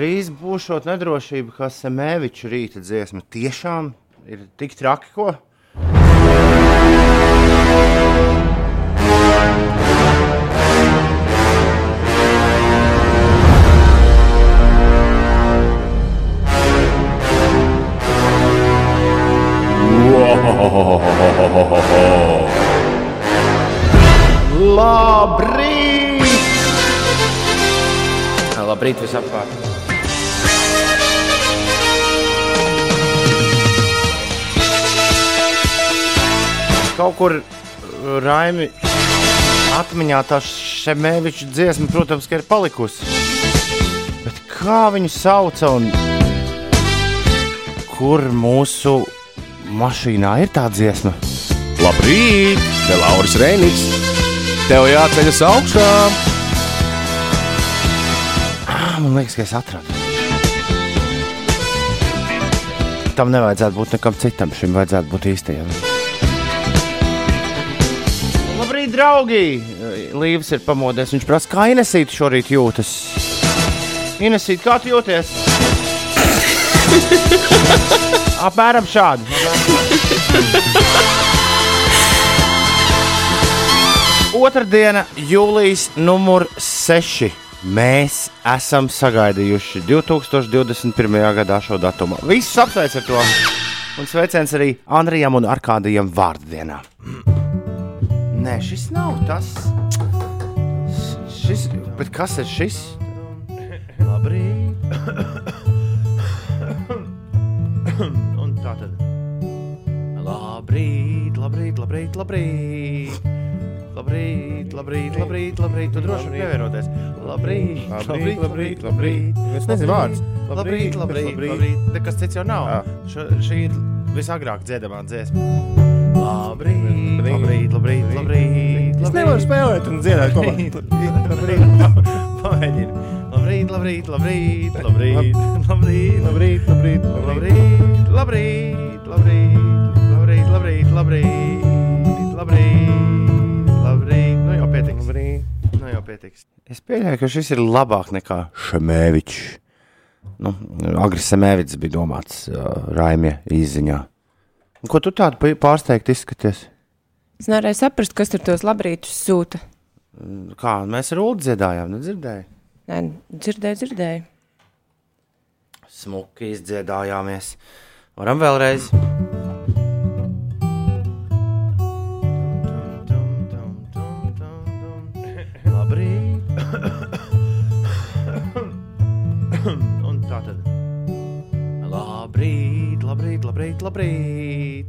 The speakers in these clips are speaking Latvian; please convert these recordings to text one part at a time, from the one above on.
drīz būšot nedrošība, ka Semēviča rīta dziesma tiešām ir tik traki, ko? Labrīt! Labrīt visapkārt! Kaut kur uh, Raimi atmiņā tā Šemēviča dziesma, protams, ka ir palikusi. Bet kā viņu sauca un kur mūsu mašīnā ir tā dziesma? Labrīt, te Lauris Rēniks. Tev jāceļas augšā. Ah, Man liekas, ka es atradu. Tam nevajadzētu būt nekam citam. Šim vajadzētu būt īstajam. Draugi! Līvs ir pamodies. Viņš prasa, kā Inesīte šorīt jūtas. Inesīte, kā tu jūties? Apmēram šādi. Otradiena, jūlijas numur 6. Mēs esam sagaidījuši 2021. gadā šo datumu. Visus apsveic ar to! Un sveiciens arī Andrijam un Arkādijam vārdienā. Nē, šis nav tas. Šis, bet kas ir šis? Labrīt! Un tā tad. Labrīt, labrīt, labrīt, labrīt. Labrīt, labrīt, labrīt, labrīt. Tu droši vien pievienoties. Labrīt, Labrīt, labrīt, labrīt. Es nezinu vārdus. Labrīt, labrīt, labrīt. Nekas cits jau nav. Šī ir visagrāk dziedamā dziesma. Labrīt, labrīt, labrīt, labrīt. Es nevaru spēlēt un dziedāt kopā. Pamēģini. Labrīt, labrīt, labrīt, labrīt, labrīt, Labrīt, labrīt, labrīt. labrīt, labrīt, labrīt, labrīt, labrīt, labrīt, labrīt, labrīt. Nu jau pietiks. Labrīt. Nu jau pietiks. Es pieļauju, ka šis ir labāk nekā Šemēvičs. Nu, Agris Semēvičs bija domāts uh, Raimie izziņā. Ko tu tādu pārsteigti izskaties? Es nevarēju saprast, kas tur tos labrītus sūta. Kā mēs ar Ulu dziedājām, nedzirdēji? Nē, dzirdēju, dzirdēju. Smuki izdziedājāmies. Varam vēlreiz. Labrīt. Labrīt, labrīt,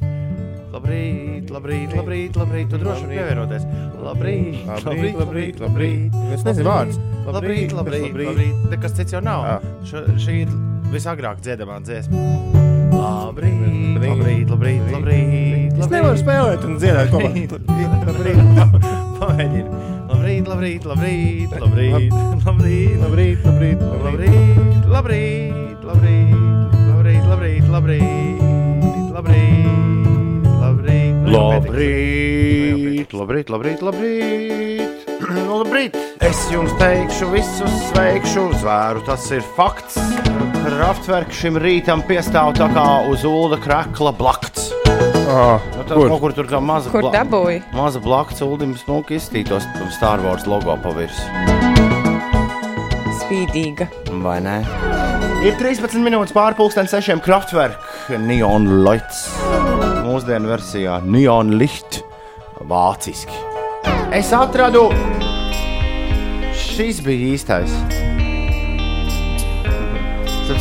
labrīt. Labrīt, labrīt, labrīt, labrīt. Tu droši vien pievienoties. Labrīt, Labrīt, labrīt, labrīt. Es nezinu vārdus. Labrīt, labrīt, labrīt. Nekas cits jau nav. Š, šī ir visagrāk dziedamā dziesma. Labrīt, labrīt, labrīt, labrīt. Es nevaru spēlēt un dziedāt kopā. Pamēģini. Labrīt, labrīt, labrīt, labrīt, labrīt, Labrīt, labrīt, labrīt. labrīt, labrīt, labrīt, labrīt, labrīt, labrīt, labrīt, labrīt. Nu. Labrīt, labrīt, labrīt, labrīt. Labrīt. Es jums teikšu, visus sveikšu, zvēru, tas ir fakts. Kraftwerk šim rītam piestāv tā kā uz ūda krekla blakts. Ah, Nu, tā Kur? kaut kur tur kā maza, Kur bla- dabūji? maza blakts ūdim smuki izstītos Star Wars logo pavirs. Spīdīga. Vai ne? Ir 13 minūtes pārpusdienas sešiem Kraftwerk Neon Lights. Mūsdienu versijā Neon Licht vāciski. Es atradu, šis bija īstais.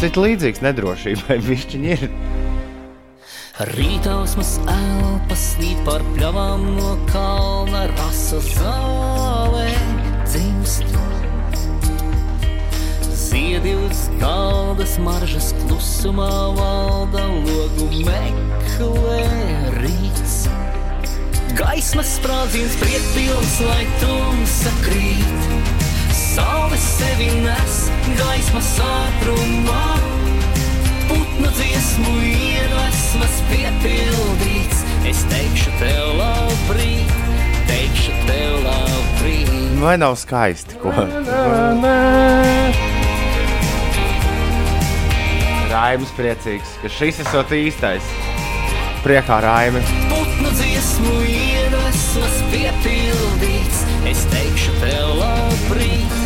Ir līdzīgs nedrošībai, višķiņi ir. Rītausmas elpas slīd par pļavām no kalna rasa zālē Ziedi uz galda smaržas klusumā valda logu meklē rīts. Gaismas sprādziens priekpilns, lai tumsa krīt. Saule sevi nes gaismas ātrumā putnu dziesmu iedvesmas piepildīts. Es teikšu tev labrīt, teikšu tev labrīt. Vai nav skaisti? Ko? Raims priecīgs, ka šis esot īstais. Priekā Raimi. Putnu dziesmu iedvesmas piepildīts. Es teikšu tev labrīt,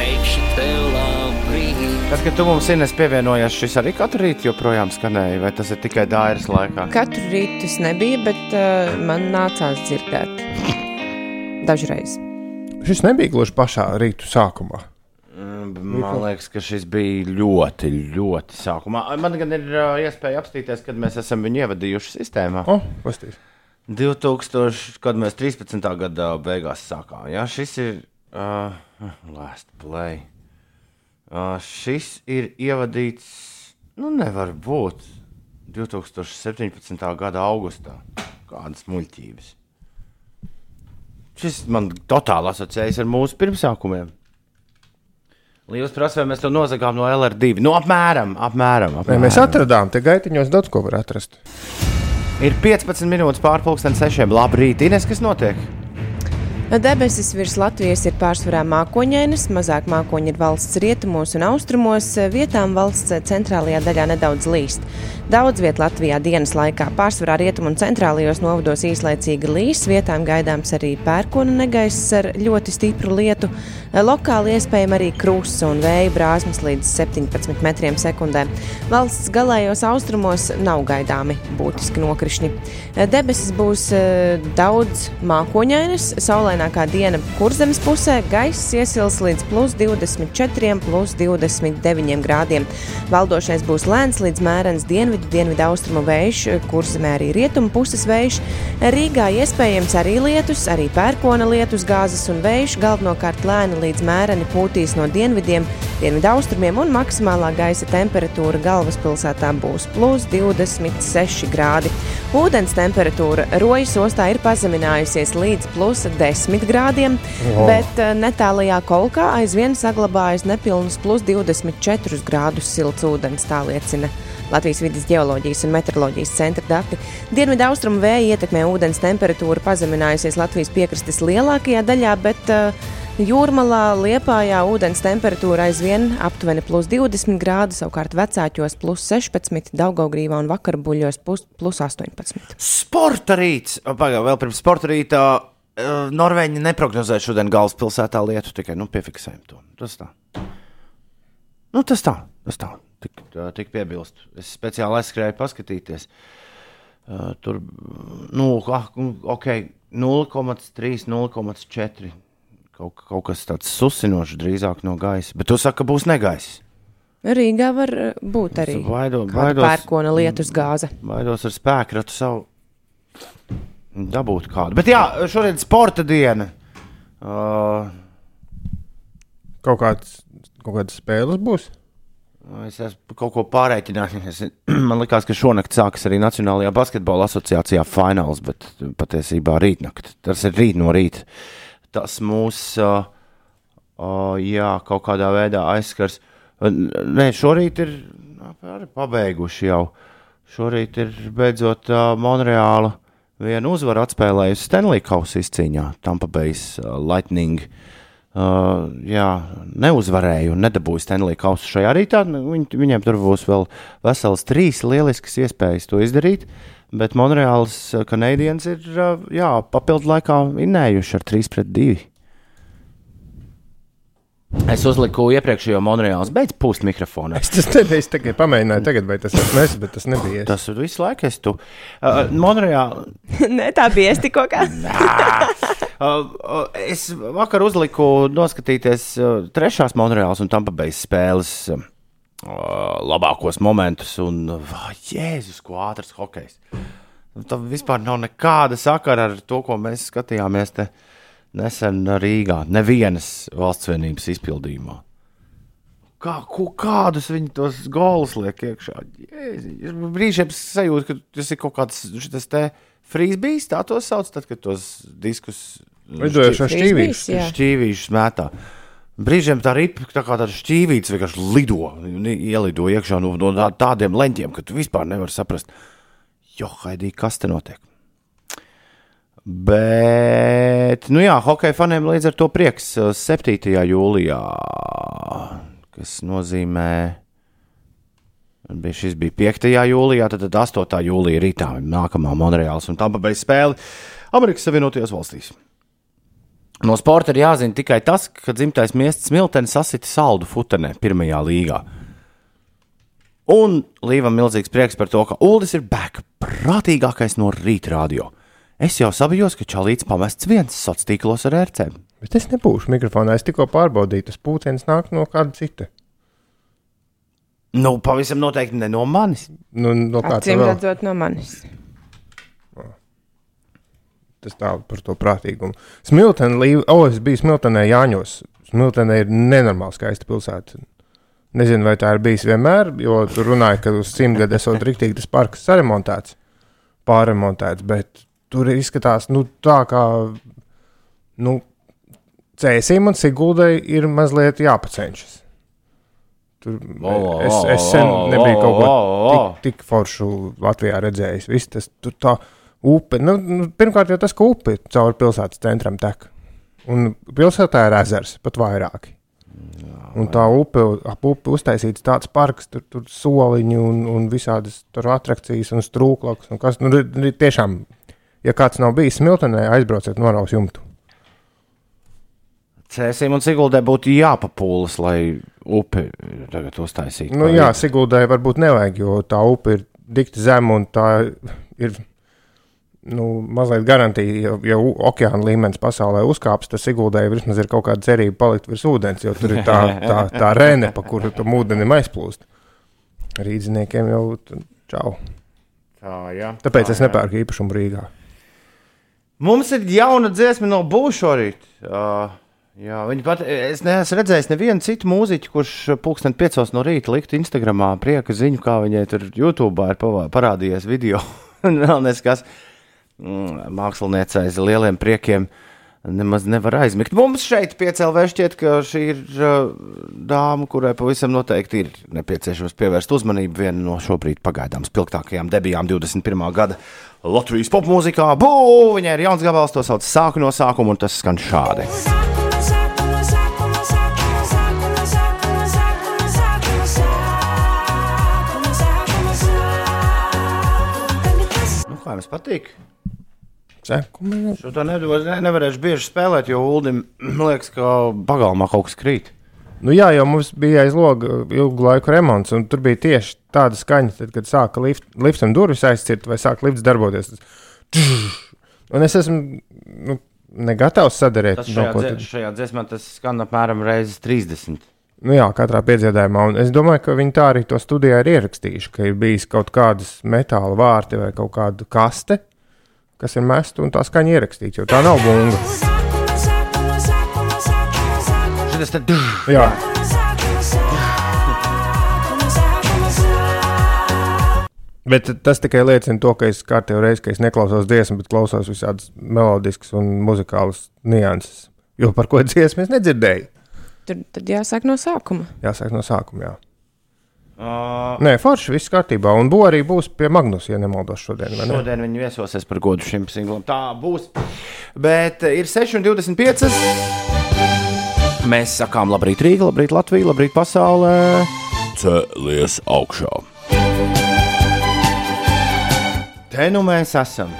teikšu tev labrīt. Tad, kad tu mums Ines pievienojies, šis arī katru rītu joprojām skanēja, vai tas ir tikai dairas laikā? Katru rītu tas nebija, bet uh, man nācās dzirdēt. Dažreiz. Šis nebija gluži pašā rītu sākumā. Man liekas, ka šis bija ļoti, ļoti sākumā. Man gan ir uh, iespēja apstīties, kad mēs esam viņu ievadījuši sistēmā. O, pasties. 2000, kad mēs 13. gada beigās sākām. Jā, šis ir uh, last play. Uh, šis ir ievadīts, nu, nevar būt 2017. gada augustā. Kādas muļķības. Šis man totāli asociējas ar mūsu pirmsākumiem. Līdz prasē mēs to nozagām no LR2. Nu, apmēram, apmēram. Nē, apmēram. mēs atradām, te gaitiņos daudz ko var atrast. Ir 15 minūtes pārpusdienas sešiem. Labrīt, Ines, kas notiek? Debesis virs Latvijas ir pārsvarā mākoņainas, mazāk mākoņi ir valsts rietumos un austrumos, vietām valsts centrālajā daļā nedaudz līst. Daudz vietā Latvijā dienas laikā pārsvarā rietumu un centrālajos novados īslaicīgi līs, vietām gaidāms arī pērkona negaiss ar ļoti stipru lietu. Lokāli iespējama arī krusta un vēja brāzmas līdz 17 metriem sekundē. Valsts galējos austrumos nav gaidāmi būtiski nokrišņi. Debesis būs eh, daudz mākoņainas, saulainākā diena kurzemes pusē, gaiss iesils līdz plus 24, plus 29 grādiem. Valdošais būs lēns līdz mērens dienvidu, dienvidu austrumu vējš, kurzemē arī rietumu puses vējš. Rīgā iespējams arī lietus, arī pērkona lietus, gāzes un vējš, galvenokārt lēni līdz mēreni pūtīs no dienvidiem, dienvidu austrumiem un maksimālā gaisa temperatūra galvaspilsētā būs plus 26 grādi. Ūdens temperatūra Rojas ostā ir pazeminājusies līdz plus 10 grādiem, Wow. bet eh, netālajā kolkā aizvien saglabājas nepilnus plus 24 grādus silts ūdens, tā liecina. Latvijas vidas geoloģijas un meteoroloģijas centra dati. Dienvidu austrumu vēja ietekmē ūdens temperatūra pazeminājusies Latvijas piekrastes lielākajā daļā, bet uh, jūrmalā Liepājā ūdens temperatūra aizvien aptuveni plus 20 grādi, savukārt vecākos plus 16, Daugaugrīvā un vakarbuļos plus, plus 18. Sporta rīts. Pagaidām, vēl pirms sporta rīta. Norvēģi neprognozē šodien galvaspilsētā lietu, tikai nu, piefiksējam to. Tas tā. Nu, tas tā, tas tā. Tik, tā, tik piebilst. Es speciāli aizskrēju paskatīties. Uh, tur, nu, ah, nu, ok, 0,3, 0,4. Kaut, kaut kas tāds susinošs drīzāk no gaisa. Bet tu saki, ka būs negaiss. Rīgā var būt arī Baido, baidos, pērkona lietus gāze. baidos ar spēku ratu savu dabūt kādu. Bet jā, šodien sporta diena. Uh, Kaut, kāds, kaut kādas spēles būs. es esmu kaut ko pārreķinājis. Man liekas, ka šonakt sākas arī Nacionālajā basketbola asociācijā fināls, bet patiesībā rītnakt. Tas ir rīt no rīta. Tas mūs uh, uh, jā, kaut kādā veidā aizskars. Nē, šorīt ir arī pabeiguši jau. Šorīt ir beidzot uh, Monreāla vienu uzvaru atspēlējusi Stanley Kausa izcīņā. Tampa Bay's uh, Lightning. Uh, jā, neuzvarēja un nedabūja Stanley Kausu šajā rītā. Nu, Viņ, viņiem tur būs vēl vesels trīs lieliskas iespējas to izdarīt. Bet Monreāls kanādiens ir uh, papildu laikā vinnējuši ar 3 pret 2. Es uzliku iepriekšējo Monreāls, beidz pūst mikrofonu. Es tas nebiju, es tikai pamēģināju, tagad, vai tas esmu es, bet tas nebija. es. Tas ir visu laiku, es tu. Uh, Monreāla. Nē, tā bija es tikko kā. Uh, uh, es vakar uzliku noskatīties uh, trešās Monreāls un Tampa Bay spēles uh, labākos momentus. Un, uh, Jēzus, ko ātrs hokejs. Tam vispār nav nekāda sakara ar to, ko mēs skatījāmies te nesen Rīgā. Nevienas valsts vienības izpildījumā. Kā, ko, kādus viņi tos golus liek iekšā? Jēzi, ir brīžiem sajūta, ka tas ir kaut kāds šis te frīzbijs, tā to sauc, tad, kad tos diskus Lidojošā šķīvīša. Jā. šķīvīšus metā. Brīžiem tā ripa, tā kā tāda šķīvīca vienkārši lido, ielido iekšā no, no tā- tādiem leņķiem, ka tu vispār nevari saprast, jo haidī, kas te notiek. Bet, nu jā, hokeja faniem līdz ar to prieks uh, 7. jūlijā, kas nozīmē šis bija 5. jūlijā, tad, tad 8. jūlijā rītā nākamā Monreāls un Tampa Bay spēle Amerikas Savienotajās valstīs. No sporta ir jāzina tikai tas, ka dzimtais miests Smiltenis sasita saldu futenē pirmajā līgā. Un Līvam milzīgs prieks par to, ka Uldis ir back, prātīgākais no rīta radio. Es jau sabijos, ka Čalīts pamests viens sociālos tīklos ar ērcēm. Bet es nebūšu mikrofonā. Es tikko pārbaudīju, tas pūciens nāk no kāda cita. Nu, pavisam noteikti ne no manis. Nu, no kā Acīm tā vēl? redzot, no manis. Tas tā par to prātīgumu. Smiltenē, līv... oh, es biju Smiltenē Jāņos. Smiltenē ir nenormāli skaista pilsēta. Nezinu, vai tā ir bijis vienmēr, jo tur runāja, ka uz simtgadu esot riktīgi tas parks saremontēts, pārremontēts, bet tur izskatās, nu, tā kā, nu, Cēsim un Siguldai ir mazliet jāpacenšas. Tur O, o, es, es sen nebiju kaut ko tik, tik foršu Latvijā redzējis. Viss tas tur tā upe, nu, nu, pirmkārt jau tas, ka upe caur pilsētas centram tek. Un pilsētā ir ezers, pat vairāki. Un tā upe, ap upi uztaisīts tāds parks, tur, tur soliņi un, un visādas tur atrakcijas un strūklakus. Un kas, nu, tiešām, ja kāds nav bijis Smiltenē, aizbrauciet noraus jumtu. Cēsim un Siguldē būtu jāpapūlas, lai upe tagad uztaisītu. Nu, jā, Siguldai varbūt nevajag, jo tā upe ir dikti zema un tā ir nu, mazliet garantīja, ja, ja okeāna līmenis pasaulē uzkāps, tad Siguldai vismaz ir kaut kāda cerība palikt virs ūdens, jo tur ir tā, tā, tā rēne, pa kuru tam ūdenim aizplūst. Rīdziniekiem jau čau. Tā, jā. Tāpēc tā, es nepērku īpašumu Rīgā. Mums ir jauna dziesma no Būšu šorīt. Uh, jā, viņa pat, es neesmu redzējis nevienu citu mūziķu, kurš pulksten piecos no rīta liktu Instagramā prieka ziņu, kā viņai tur YouTube ir parādījies video. Vēl neskas mm, māksliniecei aiz lieliem priekiem. Nemaz nevar aizmigt. Mums šeit piecēlē šķiet, ka šī ir uh, dāma, kurai pavisam noteikti ir nepieciešams pievērst uzmanību vienai no šobrīd pagaidām spilgtākajām debijām 21. gada Latvijas popmūzikā. Bū! Viņai ir jauns gabals, to sauc sāku no sākuma, un tas skan šādi. Nu, kā jums patīk? Sekumi, Šo to nedos, ne, nevarēšu bieži spēlēt, jo Ulim liekas, ka pagalmā kaut kas krīt. Nu, jā, jau mums bija aiz loga ilgu laiku remonts, un tur bija tieši tāda skaņa, tad, kad sāka lift, liftam durvis aizcirt vai sāka lifts darboties. Un es esmu nu, negatavs sadarīt Tas no šajā, dzie, tad. šajā dziesmā tas skan apmēram reizes 30. Nu, jā, katrā piedziedājumā. Un es domāju, ka viņi tā arī to studijā ir ierakstījuši, ka ir bijis kaut kādas metāla vārti vai kaut kāda kaste, kas ir mesta un tā skaņa ierakstīta, jo tā nav bunga. Te drž. Jā, bet tas tikai liecina to, ka es kārtējo reizi, ka es neklausos dziesmu, bet klausos visādas melodiskas un muzikālas nianses. Jo par ko dziesmu es nedzirdēju. Tur tad jāsāk no sākuma. Jāsāk no sākuma. Jā. Uh, Nē, forši viss kārtībā. Un būs arī būs pie Magnus, ja nemaldos šodien. vai ne? Šodien viņi viesosies par godu šim singlam. Tā būs. Bet ir 6,25. Mēs sakām, labrīt, Rīga, labrīt, Latvija, labrīt, pasaulē. Cēlies augšā. Te nu mēs esam.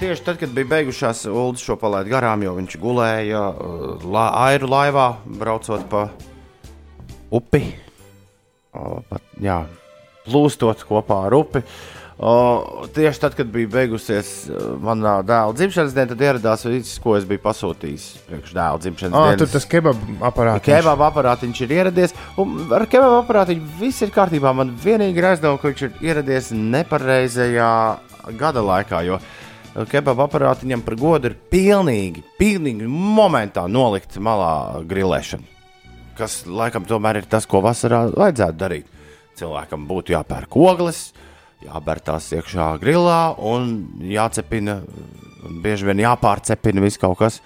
Tieši tad, kad bija beigušās ULDS šo palaidu garām, jo viņš gulēja uh, la, airu laivā, braucot pa upi. O, pat, jā, plūstot kopā ar upi. O, tieši tad, kad bija beigusies uh, manā dēla dzimšanas diena, tad ieradās viss, ko es biju pasūtījis priekš dēla dzimšanas dienas. tur tas kebab aparāts. Kebaba aparātiņš ir ieradies, ar kebaba aparātiņu viss ir kārtībā. Man vienīgi ir aizdoма, ka viņš ir ieradies nepareizajā gada laikā, jo kebaba aparātiņam par godu ir pilnīgi, pilnīgi momentā nolikt malā grilēšana. Kas laikam tomēr ir tas, ko vasarā vajadzētu darīt. Cilvēkam būtu jāpērk ogles, jāber tās iekšā grilā un jācepina, un bieži vien jāpārcepina viss kaut kas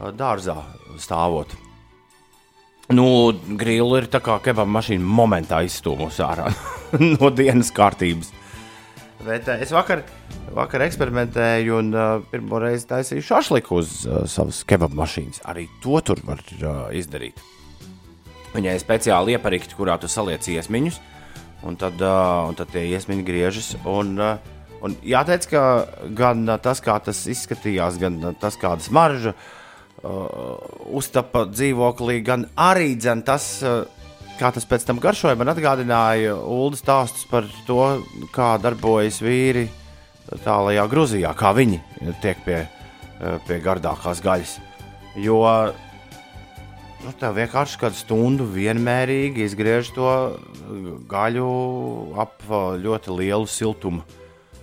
ā, dārzā stāvot. Nu, grīla ir tā kā kebaba mašīna momentā izstūmusi ārā no dienas kārtības. Bet uh, es vakar, vakar eksperimentēju un uh, pirmo reizi taisīju šašliku uz uh, savas kebaba mašīnas. Arī to tur var uh, izdarīt. Viņai speciāli ieparikti, kurā tu saliec iesmiņus, un tad, uh, un tad tie iesmiņi griežas. Un, uh, un jāteic, ka gan uh, tas, kā tas izskatījās, gan uh, tas, kāda smarža uh, uztapa dzīvoklī, gan arī dzen, tas, uh, kā tas pēc tam garšoja, man atgādināja Ulu stāstus par to, kā darbojas vīri tālajā Grūzijā, kā viņi tiek pie, uh, pie gardākās gaļas. Jo nu, tev vienkārši kādu stundu vienmērīgi izgriež to gaļu ap uh, ļoti lielu siltumu,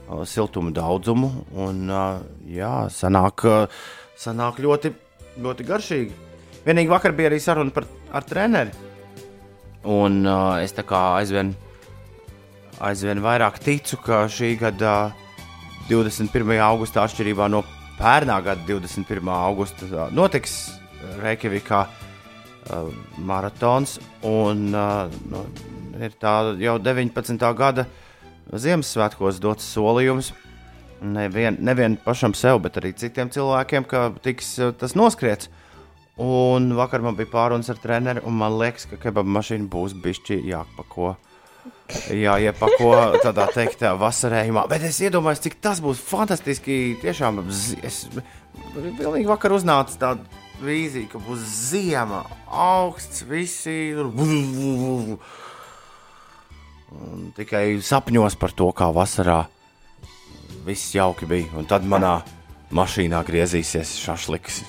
uh, siltumu daudzumu. Un, uh, jā, sanāk, uh, sanāk ļoti, ļoti garšīgi. Vienīgi vakar bija arī saruna par, ar treneri. Un uh, es tā kā aizvien, aizvien vairāk ticu, ka šī gada 21. augustā, atšķirībā no pērnā gada 21. augusta, uh, notiks Reikjavikā uh, maratons. Un, uh, nu, ir tā jau 19. gada Ziemassvētkos dots solījums. Nevien, nevien pašam sev, bet arī citiem cilvēkiem, ka tiks uh, tas noskriets. Un vakar man bija pārunas ar treneri, un man liekas, ka kebaba mašīna būs bišķi jāpako. Jā, iepako tādā teiktā vasarējumā. Bet es iedomājos, cik tas būs fantastiski. Tiešām es pilnīgi vakar uznācu tādu vīziju, ka būs ziema, augsts, visi. tur Un tikai sapņos par to, kā vasarā viss jauki bija. Un tad manā mašīnā griezīsies šašliks.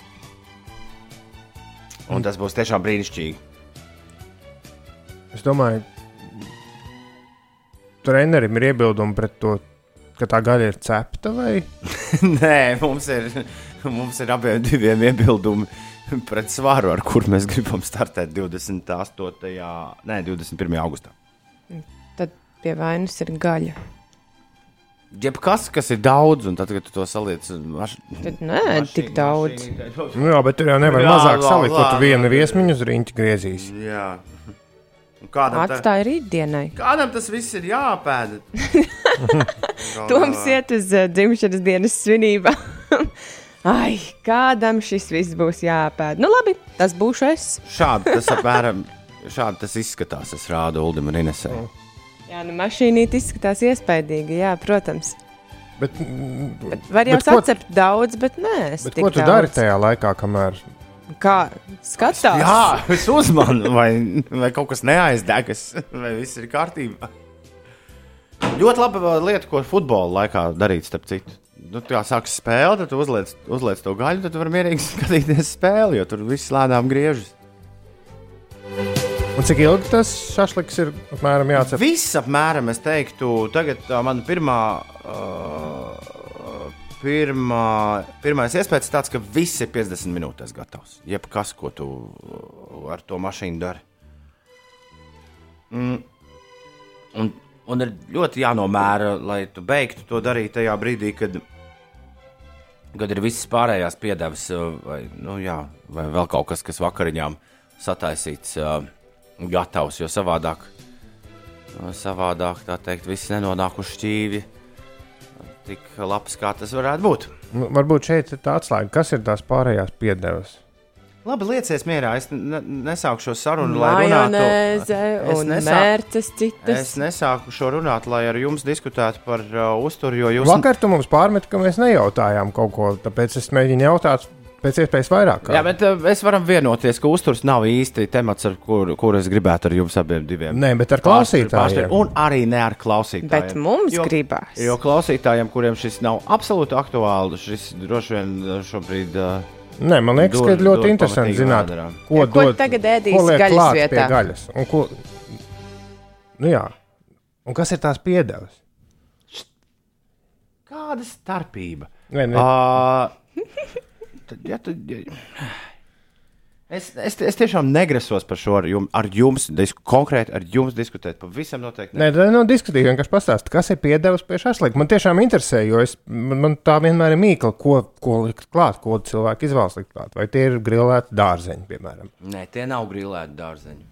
Un tas būs tiešām brīnišķīgi. Es domāju, trenerim ir iebildumi pret to, ka tā gaļa ir cepta vai Nē, mums ir, mums ir abiem diviem iebildumi pret svaru, ar kur mēs gribam startēt 28. Nē, 21. augustā. Tad pie vainas ir gaļa. Jebkas, kas ir daudz, un tad, kad tu to saliec, maš... Tad nē, tik daudz. Nu, jā, bet tur jau nevar Jā, mazāk jā, salikt, ko jā, tu vienu viesmiņu uz rīņķa griezīs. Jā. Un Kādam, tā, Atstāja rītdienai. kādam tas viss ir jāpēda? Toms iet uz uh, dzimšanas dienas svinībām. Ai, kādam šis viss būs jāpēd. Nu, labi, tas būšu es. Šādi tas apmēram šādi tas izskatās. Es rādu Ulimam un Inesai. Jā, nu, mašīnīt izskatās iespaidīgi, jā, protams. Bet, Bet var jau sacept daudz, bet nē, es bet ko tu daudz. dari tajā laikā, kamēr Kā skatās? Jā, es uzmanu, vai, vai kaut kas neaizdegas, vai viss ir kārtībā. Ļoti laba lieta, ko futbola laikā darīt, starp citu. Nu, tā sākas spēle, tad uzliec, uzliec to gaļu, tad tu vari mierīgi skatīties spēli, jo tur viss lēnām griežas. un cik ilgi tas šašliks ir apmēram jācep? Viss apmēram, es teiktu, tagad tā mana pirmā, uh, pirmā, pirmais iespējas tāds, ka viss ir 50 minūtēs gatavs. Jebkas, ko tu ar to mašīnu dari. Mm. Un, un ir ļoti jānomēra, lai tu beigtu to darīt tajā brīdī, kad, kad ir visas pārējās piedevas, uh, vai, nu, jā, vai vēl kaut kas, kas vakariņām sataisīts, uh, gatavs. Jo savādāk, uh, savādāk tā teikt, viss nenonāk uz šķīvi. Tik labs, kā tas varētu būt. Varbūt šeit ir tā atslēga, kas ir tās pārējās piedevas. Labi, liecies mierā. Es ne, nesāku šo sarunu, lai runātu. Nesāku- mērces citas. Es nesāku šo runāt, lai ar jums diskutētu par uh, uzturu, jo jūs Vakar tu mums pārmet, ka mēs nejautājām kaut ko, tāpēc es mēģinu jautāt pēc iespējas vairāk. Jā, bet uh, mēs varam vienoties, ka uzturs nav īsti temats, ar kuru kur es gribētu ar jums abiem diviem. Nē, bet ar klausītājiem. pārspēr- Un arī ne ar klausītājiem. Bet mums Jo- gribās. Jo klausītājiem, kuriem šis nav absolūti aktuāli, šis droši vien uh, šobrīd. Uh, Nē, man liekas, Dur- ka ir ļoti interesanti zināt, vēderā. ko, Ja, ko dod, tagad ēdīs gaļas vietā? Gaļas. Un, ko, nu jā. un kas ir tās piedevas? kāda starpība? Nē, nē. Uh, tad, ja tu, ja, es, es, es tiešām negrasos par šo ar jums, ar jums disku, konkrēti ar jums diskutēt. Pavisam noteikti. Nē, tā nav diskusija. Vienkārši pastāstīt, kas ir piedevas pie šāda. Man tiešām interesē, jo es, man, man tā vienmēr ir mīkla, ko, ko likt klāt, ko cilvēki izvēlas likt klāt. Vai tie ir grilēti dārzeņi, piemēram. Nē, tie nav grilēti dārzeņi.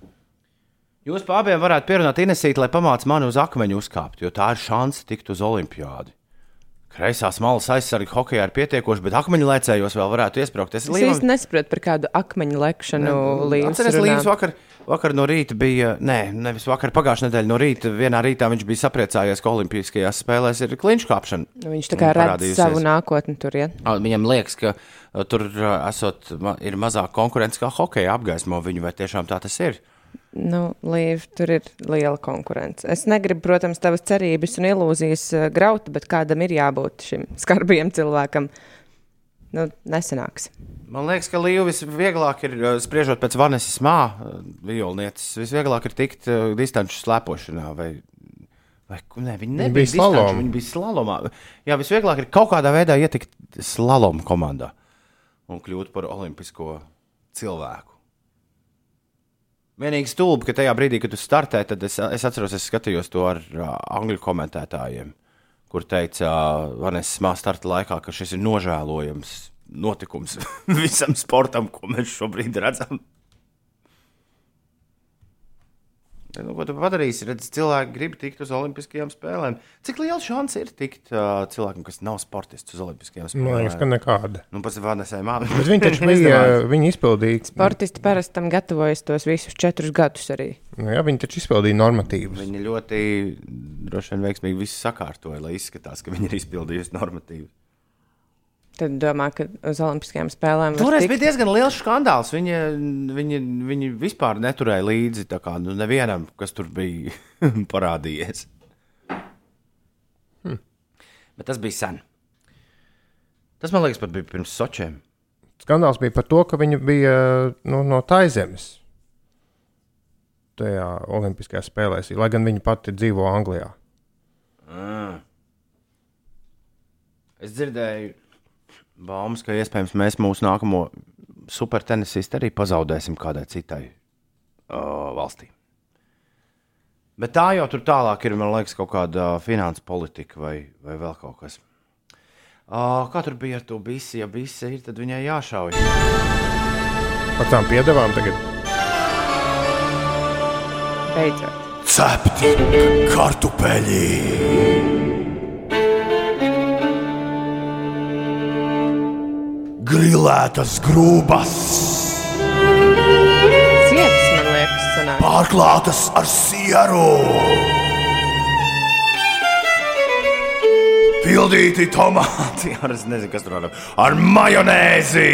Jūs pa abiem varētu pierunāt Inesīt, lai pamācītu mani uz akmeņu uzkāpt, jo tā ir šanse tikt uz olimpiādi. Kreisās malas aizsargi hokeja ir pietiekoši, bet akmeņu lēcējos vēl varētu iesprāgt. Es Es īsti nesaprotu par kādu akmeņu lekšanu līdzi. Atceries, Līvs vakar, vakar no rīta bija, nē, nevis vakar, pagājušā nedēļa no rīta. Vienā rītā viņš bija sapriecājies, ka Olimpiskajās spēlēs ir kliņš kāpšana. Nu, Viņš tā kā redz savu nākotni tur. Ja? Viņam liekas, ka ā, tur ā, esot, ir mazāk konkurence kā hokeja apgaismo viņu, vai tiešām tā tas ir? Nu, Līv, tur ir liela konkurence. Es negribu, protams, tavas cerības un ilūzijas uh, graut, bet kādam ir jābūt šim skarbajam cilvēkam. Nu, nesenāks. Man liekas, ka Līja visvieglāk ir, ā, spriežot pēc Vanesas mā, violnieces, visvieglāk ir tikt distanču slēpošanā. Vai, vai, ne, viņi nebija bija distanču, slaloma. Viņi bija slalomā. Jā, visvieglāk ir kaut kādā veidā ietikt slaloma komandā un kļūt par olimpisko cilvēku. Vienīgi stulbi, ka tajā brīdī, kad tu startē, tad es, es atceros, es skatījos to ar uh, angļu komentētājiem, kur teica uh, Vanessa Smā starta laikā, ka šis ir nožēlojams notikums visam sportam, ko mēs šobrīd redzam. Nu, ko tu padarīsi? Redz, cilvēki grib tikt uz Olimpiskajām spēlēm. Cik liela šance ir tikt uh, cilvēkam, kas nav sportists, uz Olimpiskajām Man spēlēm? liekas, ka nekāda. Nu, pats Vanesai māmiņai. Bet viņi taču bija, viņi izpildīja, Sportisti parasti tam gatavojas tos visus četrus gadus arī. nu, jā, viņi taču izpildīja normatīvus. Viņi ļoti droši vien veiksmīgi visu sakārtoja, lai izskatās, ka viņi ir izpildījuši normatīvu. Tad domā, ka uz Olimpiskajām spēlēm var Toreiz tikt. bija diezgan liels skandāls. Viņi, viņi, viņi vispār neturēja līdzi tā kā, nu, nevienam, kas tur bija parādījies. Hm. Bet tas bija sen. Tas man liekas, pat bija pirms Sočiem. Skandāls bija par to, ka viņi bija nu, no Taizemes tajā Olimpiskajās spēlēs, lai gan viņi pati dzīvo Anglijā. Es dzirdēju, baumas, ka iespējams mēs mūsu nākamo supertenisistu arī pazaudēsim kādai citai uh, valstī. Bet tā jau tur tālāk ir, man liekas, kaut kāda finanses politika vai, vai vēl kaut kas. Uh, kā tur bija ar to bisi? Ja bisi ir, tad viņai jāšauj. Par tām piedevām tagad. Beidzot. Cepti kartupeļi! Grilētas grūbas! Cietas, man liekas, sanāk. pārklātas ar sieru. Pildīti tomāti, ar es nezinu, kas tur ir. Ar majonēzi.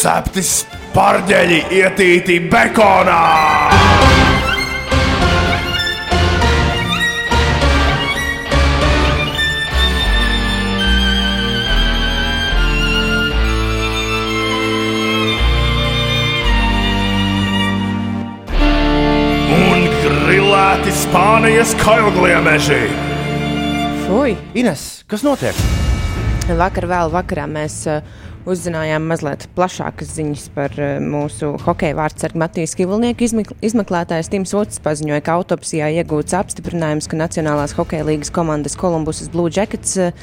Cepti spārģeļi ietīti bekonā. Spānijas kailgliemeži. Fui! Ines, kas notiek? Vakar vēl vakarā mēs uh, uzzinājām mazliet plašākas ziņas par uh, mūsu hokeja vārdsargu Matīs Kivilnieku. Izmek izmeklētājs Tims Vots paziņoja, ka autopsijā iegūts apstiprinājums, ka Nacionālās hokeja līgas komandas Kolumbusas Blue Jackets uh,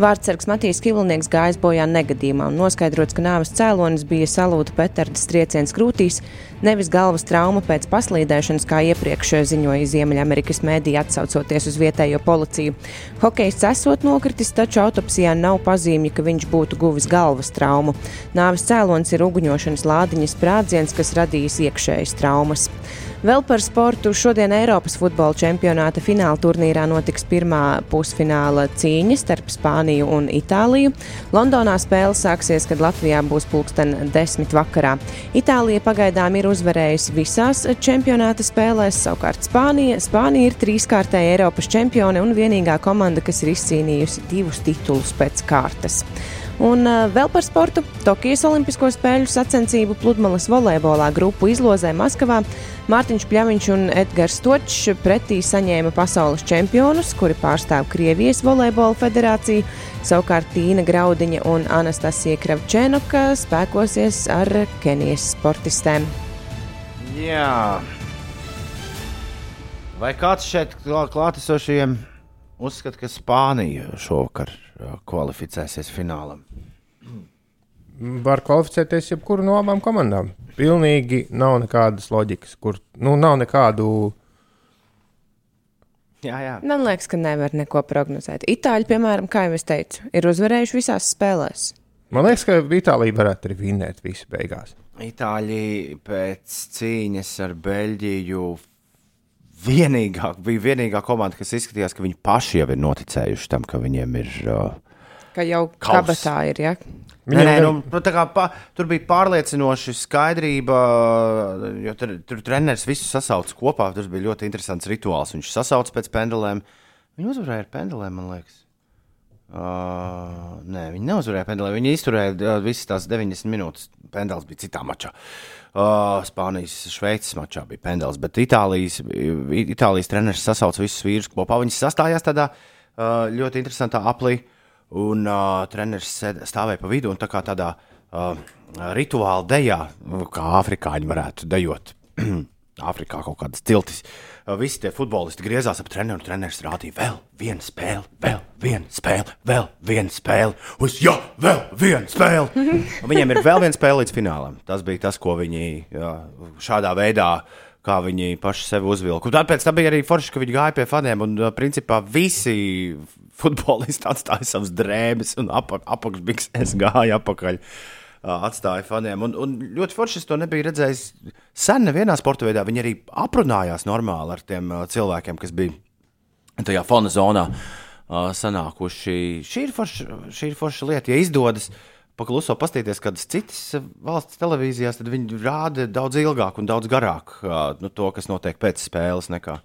vārdsargs Matīs Kivilnieks gājis bojā negadījumā un noskaidrots, ka nāves cēlonis bija salūta petardas trieciens krūtīs, nevis galvas trauma pēc paslīdēšanas, kā iepriekš ziņoja Ziemeļamerikas mēdī atsaucoties uz vietējo policiju. Hokejs esot nokritis, taču autopsijā nav pazīmju, ka viņš būtu guvis galvas traumu. Nāves cēlonis ir uguņošanas lādiņas sprādziens, kas radījis iekšējas traumas. Vēl par sportu. Šodien Eiropas futbola čempionāta fināla turnīrā notiks pirmā pusfināla cīņa starp Spāniju un Itāliju. Londonā spēle sāksies, kad Latvijā būs pulksten desmit vakarā. Itālija pagaidām ir uzvarējusi visās čempionāta spēlēs, savukārt Spānija, Spānija ir trīskārtēja Eiropas čempione un vienīgā komanda, kas ir izcīnījusi divus titulus pēc kārtas. Un uh, vēl par sportu. Tokijas Olimpisko spēļu sacensību pludmales volejbolā grupu izlozē Maskavā. Mārtiņš Pļaviņš un Edgars Točs pretī saņēma pasaules čempionus, kuri pārstāv Krievijas volejbola federāciju. Savukārt Tīna Graudiņa un Anastasija Kravčēnoka spēkosies ar Kenijas sportistēm. Jā. Vai kāds šeit klā- klātesošajiem uzskata, ka Spānija šovakar ā, kvalificēsies finālam? Var kvalificēties jebkuru no abām komandām. Pilnīgi nav nekādas loģikas, kur nu, nav nekādu Jā, jā. Man liekas, ka nevar neko prognozēt. Itāļi, piemēram, kā jau es teicu, ir uzvarējuši visās spēlēs. Man liekas, ka Itālija varētu arī vinnēt visu beigās. Itāļi pēc cīņas ar Beļģiju vienīgā, bija vienīgā komanda, kas izskatījās, ka viņi paši jau ir noticējuši tam, ka viņiem ir. Uh, Ka jau kabatā ir. Ja? Nē, Viņam nē, gan- nu, nu, pa, tur bija pārliecinoši skaidrība, jo tur, tur treneris visu sasauca kopā. Tas bija ļoti interesants rituāls. Viņš sasauca pēc pendulēm. Viņi uzvarēja ar pendulēm, man liekas. Uh, nē, viņi neuzvarēja pendulēm. Viņi izturēja uh, visas tās 90 minūtes. Pendels bija citā mačā. Uh, Spānijas, Šveices mačā bija pendels, bet Itālijas, Itālijas treneris sasauca visus vīrus kopā. Viņi sastājās tādā uh, ļoti interesantā aplī. Un uh, treneris sēd- stāvēja pa vidu un tā kā tādā uh, rituāla dejā, kā afrikāņi varētu dejot. Āfrikā kaut kādas tiltis. Uh, Visi tie futbolisti griezās ap treneru, un treneris rādīja vēl vienu spēli, vēl vienu spēli, vēl vienu spēli. Uz jā, vēl vienu spēli. Un Viņiem ir vēl viena spēle līdz finālam. Tas bija tas, ko viņi jā, šādā veidā kā viņi paši sevi uzvilka. Tāpēc tā bija arī forši, ka viņi gāja pie faniem. Un, uh, principā, visi futbolisti atstāja savas drēbes un apa, apakšbikses gāja apakaļ. uh, Atstāja faniem. Un, un ļoti forši es to nebiju redzējis sen, nevienā sporta veidā. Viņi arī aprunājās normāli ar tiem uh, cilvēkiem, kas bija tajā fona zonā uh, sanākuši. Šī ir, forša, šī ir forša lieta, ja izdodas. Pakluso paskatīties, kādas citas uh, valsts televīzijās, tad viņi rāda daudz ilgāk un daudz garāk uh, nu, to, kas notiek pēc spēles, nekā,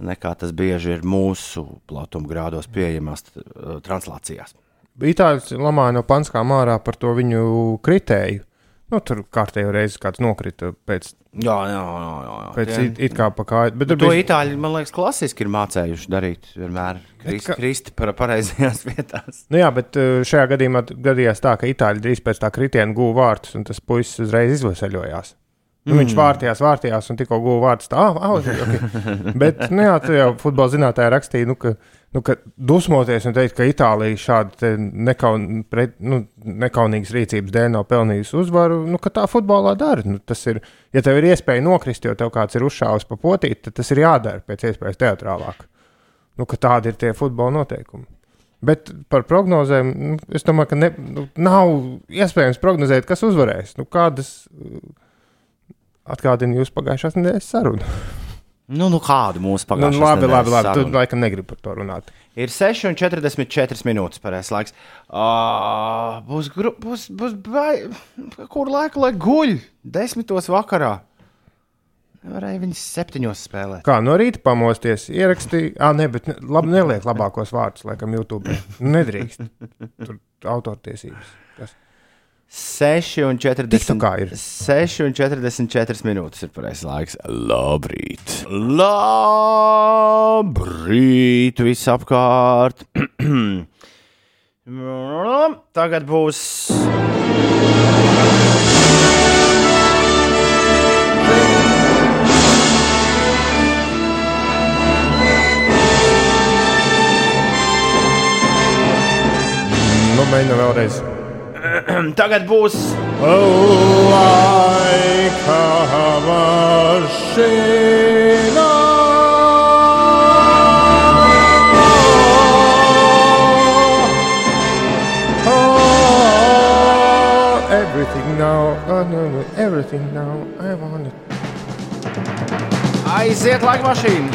nekā tas bieži ir mūsu platuma grādos pieejamās uh, translācijās. Itāļus lamāja no panskām ārā par to viņu kritēju. Nu, tur kārtējo reizi kāds nokrita pēc, Jā, jā, jā. jā, pēc Tie- it, it kā pa kāju. Bet Nu, to bija itāļi, man liekas, klasiski ir mācējuši darīt. Vienmēr krist, ka- kristi par pareizajās vietās. Nu jā, bet uh, šajā gadījumā gadījās tā, ka itāļi drīz pēc tā kritiena guva vārtus, un tas puisis uzreiz izvasaļojās. Nu, viņš vārtījās, vārtījās, un tikko guva vārdus. Tā, ah, okay. Bet, nu, jā, tā jau futbola zinātnē rakstīja, nu, ka, nu, ka dusmoties un teikt, ka Itālija šādi te nekaun, pret, nu, nekaunīgas rīcības dēļ nav pelnījusi uzvaru, nu, ka tā futbolā dara. Nu, tas ir, ja tev ir iespēja nokrist, jo tev kāds ir uzšāvis pa potīt, tad tas ir jādara pēc iespējas teatrālāk. Nu, tādi ir tie futbola noteikumi. Bet par prognozēm, nu, es domāju, ka ne, nu, nav iespējams prognozēt, kas uzvarēs. Nu, kādas uh, atgādina jūs pagājušās nedēļas sarunu? Nu, nu kādu mūsu Nu, pagājušā labi, labi, labi. Tu laikam negribi par to runāt. Ir 6,44 minūtes pareizais laiks. Uh, būs, gru, būs, būs bai... kur laika lai guļ? Desmitos vakarā. Nevarēja viņas septiņos spēlēt. Kā no rīta pamosties, ierakstīja, ah, nē, bet labi, neliek labākos vārdus, laikam, YouTube. Nu, Nedrīkst. Tur autortiesības. Kas? 6,44 TikTokā ir. 6,44 minūtes ir pareizais laiks. Labrīt! Labrīt! Visapkārt! Tagad būs. Nu, mēģinām vēlreiz. Tagad būs. Laika mašīna. Oh, everything now, oh, no, no, everything now, I want it. Aiziet, laika mašīna!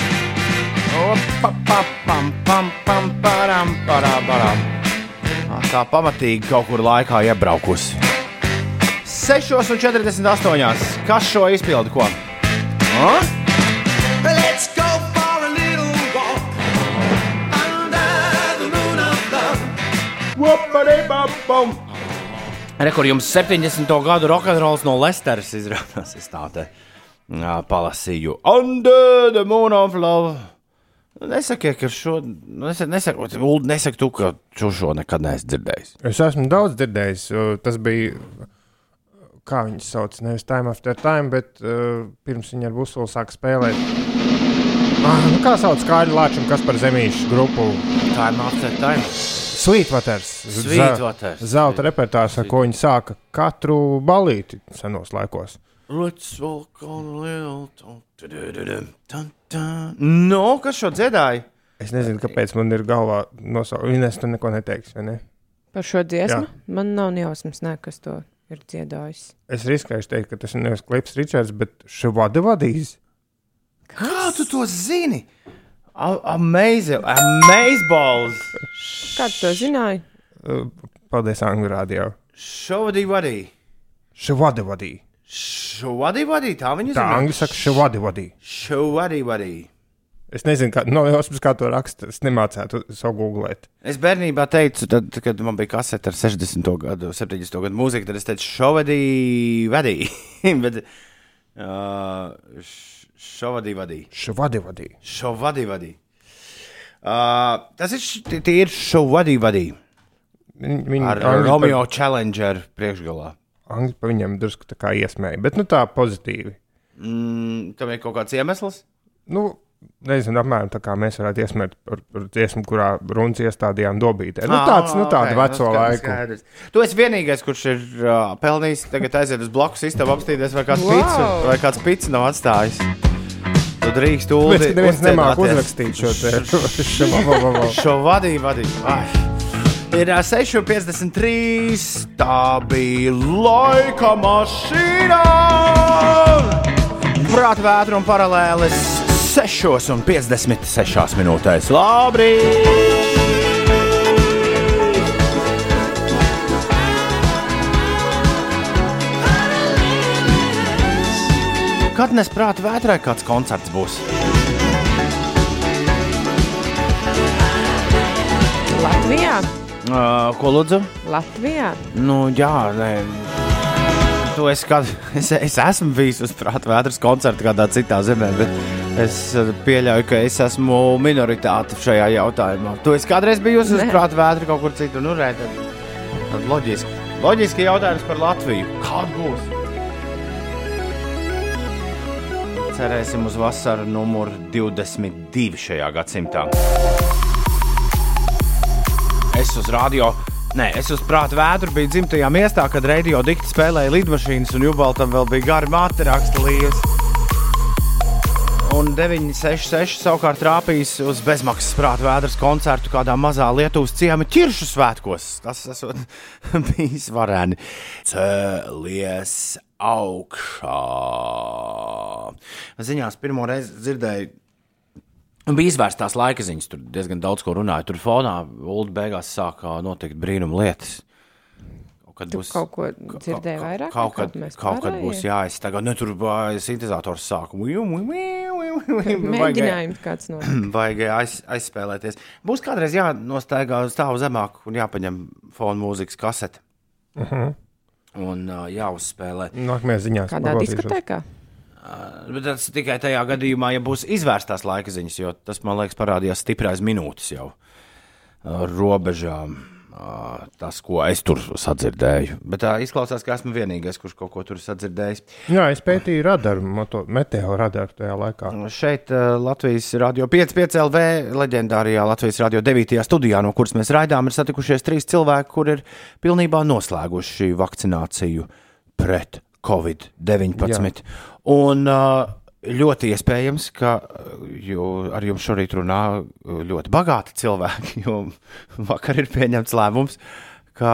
Opa, pa, pam, pam, pam, param, param, param. Tā pamatīgi kaut kur laikā iebraukusi. 6,48. Kas šo izpildu? Ko? Ha? Let's go for a little walk under the moon of love. Re, kur jums 70. gadu rokenrols no Lesteras izrādās. Es tā te jā, palasīju. Under the moon of love. Nesakiet, ka šo. Nesakiet, nesakiet, Uld, nesaki tu, ka šo, šo nekad neesi dzirdējis. Es esmu daudz dzirdējis. Tas bija, kā viņas sauc, nevis Time After Time, bet uh, pirms viņa ar Busulu sāka spēlēt. Ah, nu kā sauc Kāļu Lāčam, kas par zemīšu grupu? Time after time. Sweetwaters. Sweetwaters. Zelta repertuārs, ar ko viņi sāka katru balīti senos laikos. Let's walk on a little. Dun. No, kas šo dziedāja? Es nezinu, kāpēc man ir galvā nosaukta. Ines, tu neko neteiksi, vai ne? Par šo dziesmu Jā. man nav jausmas, ne, kas to ir dziedājis. Es riskēju teikt, ka tas ir nevis Klips Ričards, bet Švada vadīs. Kā tu to zini? A- Amazing, amazeballs. Kā tu to zināji? Uh, Paldies, Angļu rādio. Šovadī vadī. Švada vadī. Šovadī vadī, tā viņa Tā angļu saka Švada vadī. Šovadī vadī. Es nezinu, kā, no jausmas, kā to raksta. Es nemācētu savu googlēt. Es bērnībā teicu, tad, kad man bija kasete ar 60. gadu, 70. gadu mūziku, tad es teicu, šovadī vadī. Bet uh, šovadī vadī. Švada vadī. Šovadī vadī. Uh, tas ir, tie- ir šovadī vadī. Viņi, viņi Ar Romeo Challenger priekšgalā. Angļu par viņam drusku tā kā iesmēja, bet nu tā pozitīvi. Mm, tam ir kaut kāds iemesls. Nu, nezinu, apmēram tā kā mēs varētu iesmēt par, par dziesmu, kurā runas iestādījām dobītē. Nu, tāds, nu, tāda ok, veco nu, laiku. skaidrs. Tu esi vienīgais, kurš ir uh, pelnījis, tagad aiziet uz blakus istabu apstīties, vai kāds Wow! pits, vai kāds pits nav atstājis. Tu drīkst ūdeni. neviens nemāk uzrakstīt šo te. Šo vadīju, vadīju. Ir ā, 6,53. Tā bija laika mašīna. Prāta vētra un paralēlis 6,56 minūtēs. Labrīt! Kad nes prāta vētrai kāds koncerts būs? Latvijā? Uh, ko lūdzu? Latvijā? Nu, jā, nē. Tu esi kad, es, es esmu bijis uz prāta vētras koncerta kādā citā zemē, bet es pieļauju, ka es esmu minoritāte šajā jautājumā. Tu esi kādreiz bijusi uz prāta vētra kaut kur citur? Nu, re, tad, tad loģiski. Loģiski jautājums par Latviju. Kāda būs? Cerēsim uz vasaru numuru 22 šajā gadsimtā. Es uz radio, nē, es uz prāta vētru biju dzimtajā miestā, kad radio dikti spēlēja lidmašīnas, un Jubaltam vēl bija gari māte raksta līnijas. Un 966 savukārt trāpījis uz bezmaksas prāta vētras koncertu kādā mazā Lietuvas ciemata ķiršu svētkos. Tas esot bijis vareni. Cēlies augšā. Ziņās pirmo reizi dzirdēju Bija izvērstās laika ziņas, tur diezgan daudz ko runāja. Tur fonā Ulu beigās sāka notikt brīnuma lietas. Kad Tu kaut ko dzirdēji vairāk, Kaut, kad, mēs kaut kad būs jāiztagā. Ne, tur bija sintetizators. Mēģinājumi. Mēģinājums kāds no. Vajag aiz, aizspēlēties. Būs kādreiz jānostaigā uz tālu zemāk un jāpaņem fona mūzikas kasete. Uh -huh. Un uh, jāuzspēlē. Nākamajā ziņā. Kādā diskotēkā? Bet tas tikai tajā gadījumā, ja būs izvērstās laika ziņas, jo tas, man liekas, parādījās stiprais minūtes jau robežām. Tas, ko es tur sadzirdēju. Bet tā izklausās, ka esmu vienīgais, kurš kaut ko tur sadzirdējis. Jā, es pētīju radaru, moto- meteo radaru tajā laikā. Šeit Latvijas Rādio 5,5 LV, leģendārajā Latvijas Rādio 9. studijā, no kuras mēs raidām, ir satikušies trīs cilvēki, kur ir pilnībā noslēguši vakcināciju pret Covid-19. Un ā, ļoti iespējams, ka jo ar jums šorīt runā ļoti bagāti cilvēki, jo vakar ir pieņemts lēmums. Ka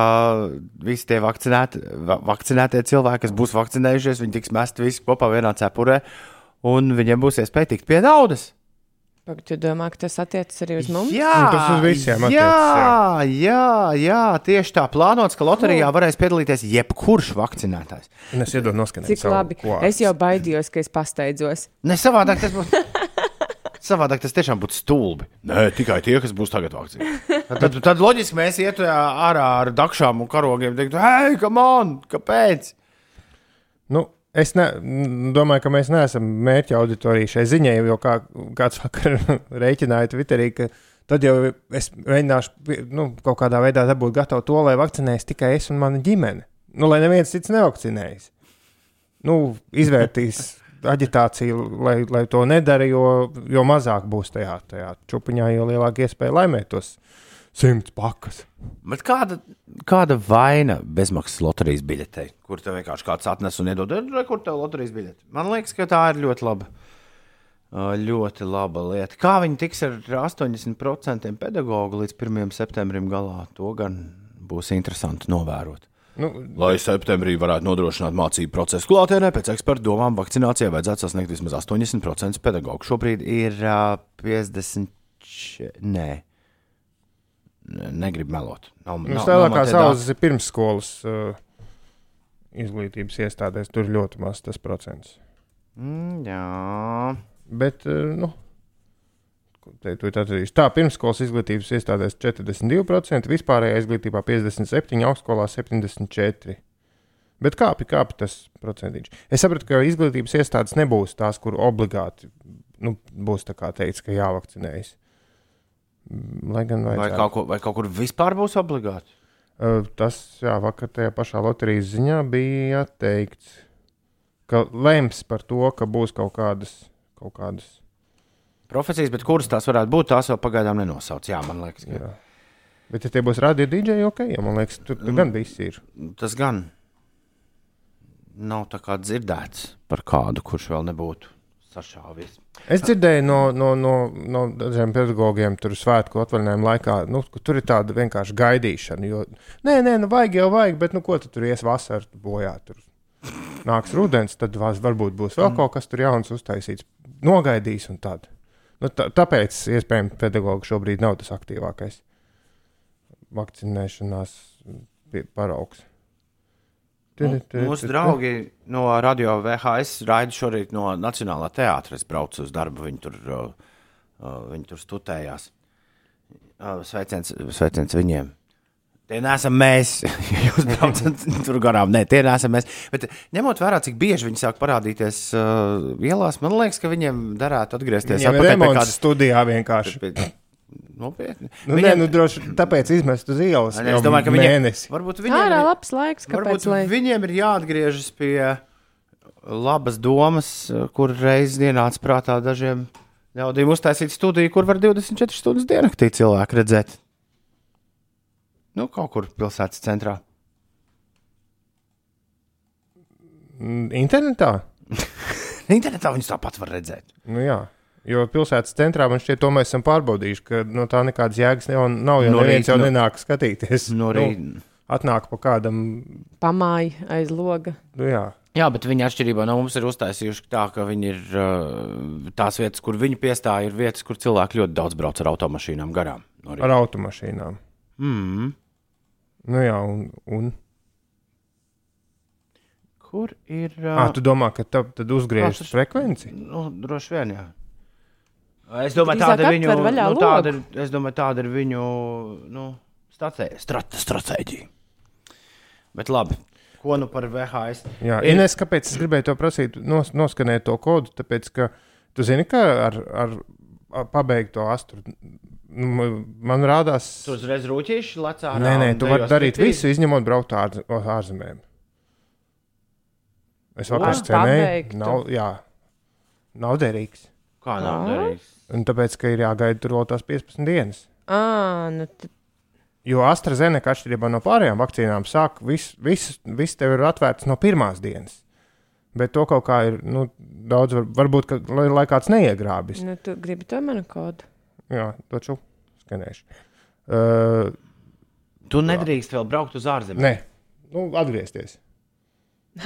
visi tie vakcinēti, va- vakcinētie cilvēki, kas būs vakcinējušies, viņi tiks mesti visi kopā vienā cepurē, un viņiem būs iespēja tikt pie naudas. Pagaid, Tu domā, ka tas attiecas arī uz mums? Jā, Nu, tas uz visiem jā, attiecas, jā, jā, tieši tā plānots, ka loterijā varēs piedalīties jebkurš vakcinētājs. Un es iedodu noskanēt. Cik labi. klāstu. Es jau baidījos, ka es pasteidzos. Ne savādāk tas būtu. Savādāk tas tiešām būtu stulbi. Nē, tikai tie, kas būs tagad vakcinēti. Tad, tad loģiski mēs ietu ārā ar dakšām un karogiem. Teiktu, hei, kam on, kāpēc? Nu, es ne, domāju, ka mēs neesam mērķa auditorija šai ziņai, jo kā, kāds vakar rēķināja Twitterī, ka tad jau es mēģināšu nu, kaut kādā veidā dabūt gatavu to, lai vakcinēs tikai es un mana ģimene. Nu, lai neviens cits nevakcinējas. Nu, izvērtīs aģitāciju, lai, lai to nedara, jo, jo mazāk būs tajā, tajā čupiņā, jo lielāka iespēja laimēt tos simts pakas. Bet kāda, kāda vaina bezmaksas loterijas biļetei, kur tev vienkārši kāds atnes un iedod, kur tev loterijas biļete? Man liekas, ka tā ir ļoti laba. Ļoti laba lieta. Kā viņi tiks ar 80% pedagoģu līdz 1. septembrim galā, to gan būs interesanti novērot. Nu, Lai septembrī varētu nodrošināt mācību procesu klātienē, pēc ekspertu domām, vakcinācijai vajadzētu sasniegt vismaz 80% pedagoģu. Šobrīd ir uh, 50. Nē, Nē, negribu melot. Nav, nu, nav- nav Lielākā man tie dati. saules ir pirmsskolas uh, izglītības iestādēs. Tur ļoti maz tas procents. Mm, jā, Bet, uh, nu, te, tu atradīsi. Tā, pirmsskolas izglītības iestādēs 42%, vispārējā izglītībā 57%, augstskolā 74%. Bet kāpi, kāpi tas procentiņš. Es sapratu, ka izglītības iestādes nebūs tās, kur obligāti nu, būs tā kā teikts, ka jāvakcinējas. Mm, Lai gan vai, kaut ko, vai kaut kur vispār būs obligāti? Uh, Tas, jā, vakar tajā pašā loterijas ziņā bija teikts, ka lems par to, ka būs kaut kādas, kaut kādas Profesijas, bet kuras tās varētu būt, tās vēl pagaidām nenosauc. Jā, man liekas, ka Jā. Bet, ja tie būs radio dīdžeji, ok, ja man liekas, tur, tur gan viss ir. tas gan nav tā kā dzirdēts par kādu, kurš vēl nebūtu sašāvies. Es dzirdēju no, no, no, no dažiem pedagogiem, tur svētku atvaļinājuma laikā, nu, ka tur ir tāda vienkārši gaidīšana. Jo, nē, nē, nu vajag jau vajag, bet nu, ko tu tur ies vasarā bojā? Tur nāks rudens, tad varbūt būs vēl kaut kas tur jauns uztaisīts. Nogaidīs un tad. Nu, tā, tāpēc, iespējams, pedagogs šobrīd nav tas aktīvākais vakcinēšanās paraugs. Nu, Mūsu draugi no Radio VHS raida šorīt no Nacionālā teātra. Es braucu uz darbu, viņi tur, viņi tur studējās. Uh, Sveiciens, sveiciens viņiem. Tie neesam mēs. Jūs braucat tur garām. Nē, tie neesam mēs. Bet ņemot vērā, cik bieži viņi sāk parādīties uh, ielās, man liekas, ka viņiem derētu atgriezties ir atpakaļ pie kādas- studijā vienkārši. pie- Nopietni. Nu, Viņiem... Nē, nu, droši tāpēc izmest uz ielas. Nē, es domāju, ka viņiem, mēnesi. varbūt viņiem Ārā ir- labs laiks, kāpēc Varbūt lai... viņiem ir jāatgriežas pie labas domas, kur reiz ienāca prātā dažiem ļaudīm uztaisīt studiju, kur var 24 stundas diennaktī cilvēku redzēt. Nu, kaut kur pilsētas centrā. Internetā? Internetā viņus tāpat var redzēt. Nu, jā. Jo pilsētas centrā man šķiet, to mēs esam pārbaudījuši, ka no tā nekādas jēgas nav. nav jo No neviens rīta, jau no- nenāk skatīties. No Nu, rīta. atnāk pa kādam. Pamāja aiz loga. Nu, jā. Jā, bet viņi atšķirībā no mums ir uztaisījuši tā, ka viņi ir uh, tās vietas, kur viņi piestāja, ir vietas, kur cilvēki ļoti daudz brauc ar automašīnām garām. No rīta. Ar automašīnām. mm. Nu, jā, un. un... Kur ir? À, tu domā, ka tā, tad uzgriežas frekvenci? Nu, droši vien, jā. Es domāju, tāda ir viņu, nu, tāda ir, es domāju, tāda ir viņu nu, strate- stratēģija. Bet labi, ko nu par VHS? Jā, Ir- Ines, kāpēc es gribēju to prasīt, nos, noskanēt to kodu? Tāpēc, ka tu zini, ka ar, ar, ar pabeigto astru. Nu, man rādās, Tu uzreiz rūtīši lecā. nē, nē, tu vari darīt visu, izņemot braukt ārz, uz ārzemēm. Es vakar Ar scenēju, nav, jā, nav derīgs. Kā nav darījis? Un tāpēc, ka ir jāgaida tur vēl tās 15 dienas. Ā, nu tad Jo AstraZeneca atšķirībā no pārējām vakcīnām sāk, viss vis, vis tev ir atvērts no pirmās dienas. Bet to kaut kā ir nu, daudz, var, varbūt, ka, lai, lai kāds neiegrābis. nu, tu gribi to manu kodu. Jā, došu skanēšu. Uh, Tu nedrīkst vēl braukt uz ārzemēm. nē, nu, atgriezties.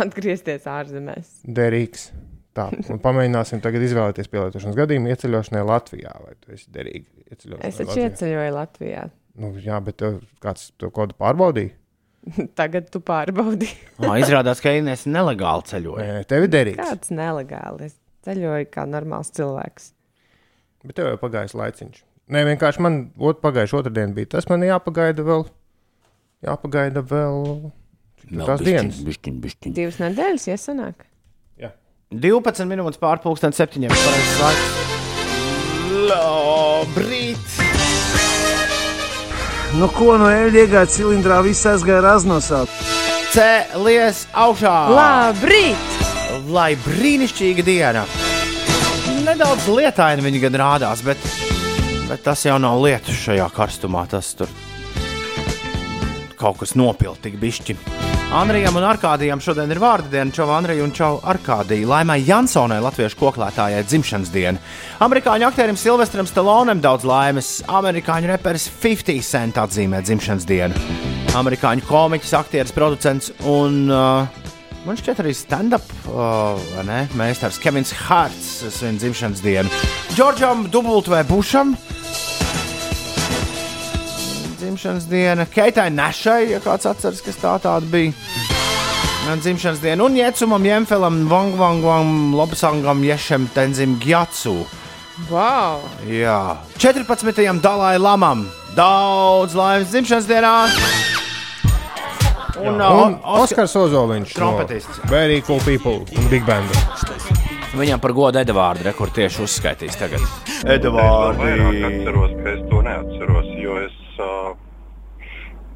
Atgriezties ārzemēs. Derīgs. Tā, un pamēģināsim tagad izvēlēties pielietošanas gadījumu ieceļošanai Latvijā. Vai tu esi derīgi ieceļošanai Es taču Latvijā? ieceļoju Latvijā. Nu, jā, bet tev kāds to kodu pārbaudīja? Tagad tu pārbaudi. Nā, izrādās, ka Inês nelegāli ceļoja. Nē, tev ir derīgs. Kāds nelegāli. Es ceļoju kā normāls cilvēks. Bet tev jau pagājis laiciņš. Nē, vienkārši man ot, pagājušā otrdiena bija tas, man jāpagaida vēl. Jāpagaida vēl. cik tur Tās dienas. bišķiņ, bišķiņ. Divas nedēļas, ja sanāk. 12 minūtes pārpusdienas septiņiem. Pareizais laiks. Labrīt! Nu, ko no iegāja cilindrā, viss aizgāja raznosāt. Cēlies augšā! Labrīt! Lai brīnišķīga diena! Nedaudz lietaini viņa gan rādās, bet Bet tas jau nav lieta šajā karstumā. Tas tur kaut kas nopilts tik bišķi. Andrijam un Arkādijam šodien ir vārdu diena, Čau Andrija un Čau Arkādija. Laimai Jansonai, latviešu koklētājai, dzimšanas diena. Amerikāņu aktierim Silvestram Stallonem daudz laimes. Amerikāņu reperis 50 Cent atzīmē dzimšanas dienu. Amerikāņu komiķis, aktieris, producents un uh, man šķiet arī stand-up ne? meistars Kevins Hārts svin dzimšanas dienu. Džordžam W. Bušam dzimšanas diena, Keitai Našai, ja kāds atceras, kas tā tāda bija. Man dzimšanas diena, un Jēcumam, Jemfelam, Vangvangam, Lobsangam, Ješam, Tenzim, Gjatsu. Wow! Jā, 14. Dalai Lamam. Daudz laimes dzimšanas dienā! Un, uh, Un Oskar, Oskars Ozoliņš. Trompetists. No Very cool people un big band. viņam par godu Edvardu rekordu tieši uzskaitīs tagad. Es vairāk atceros, ka es to neatceros, es,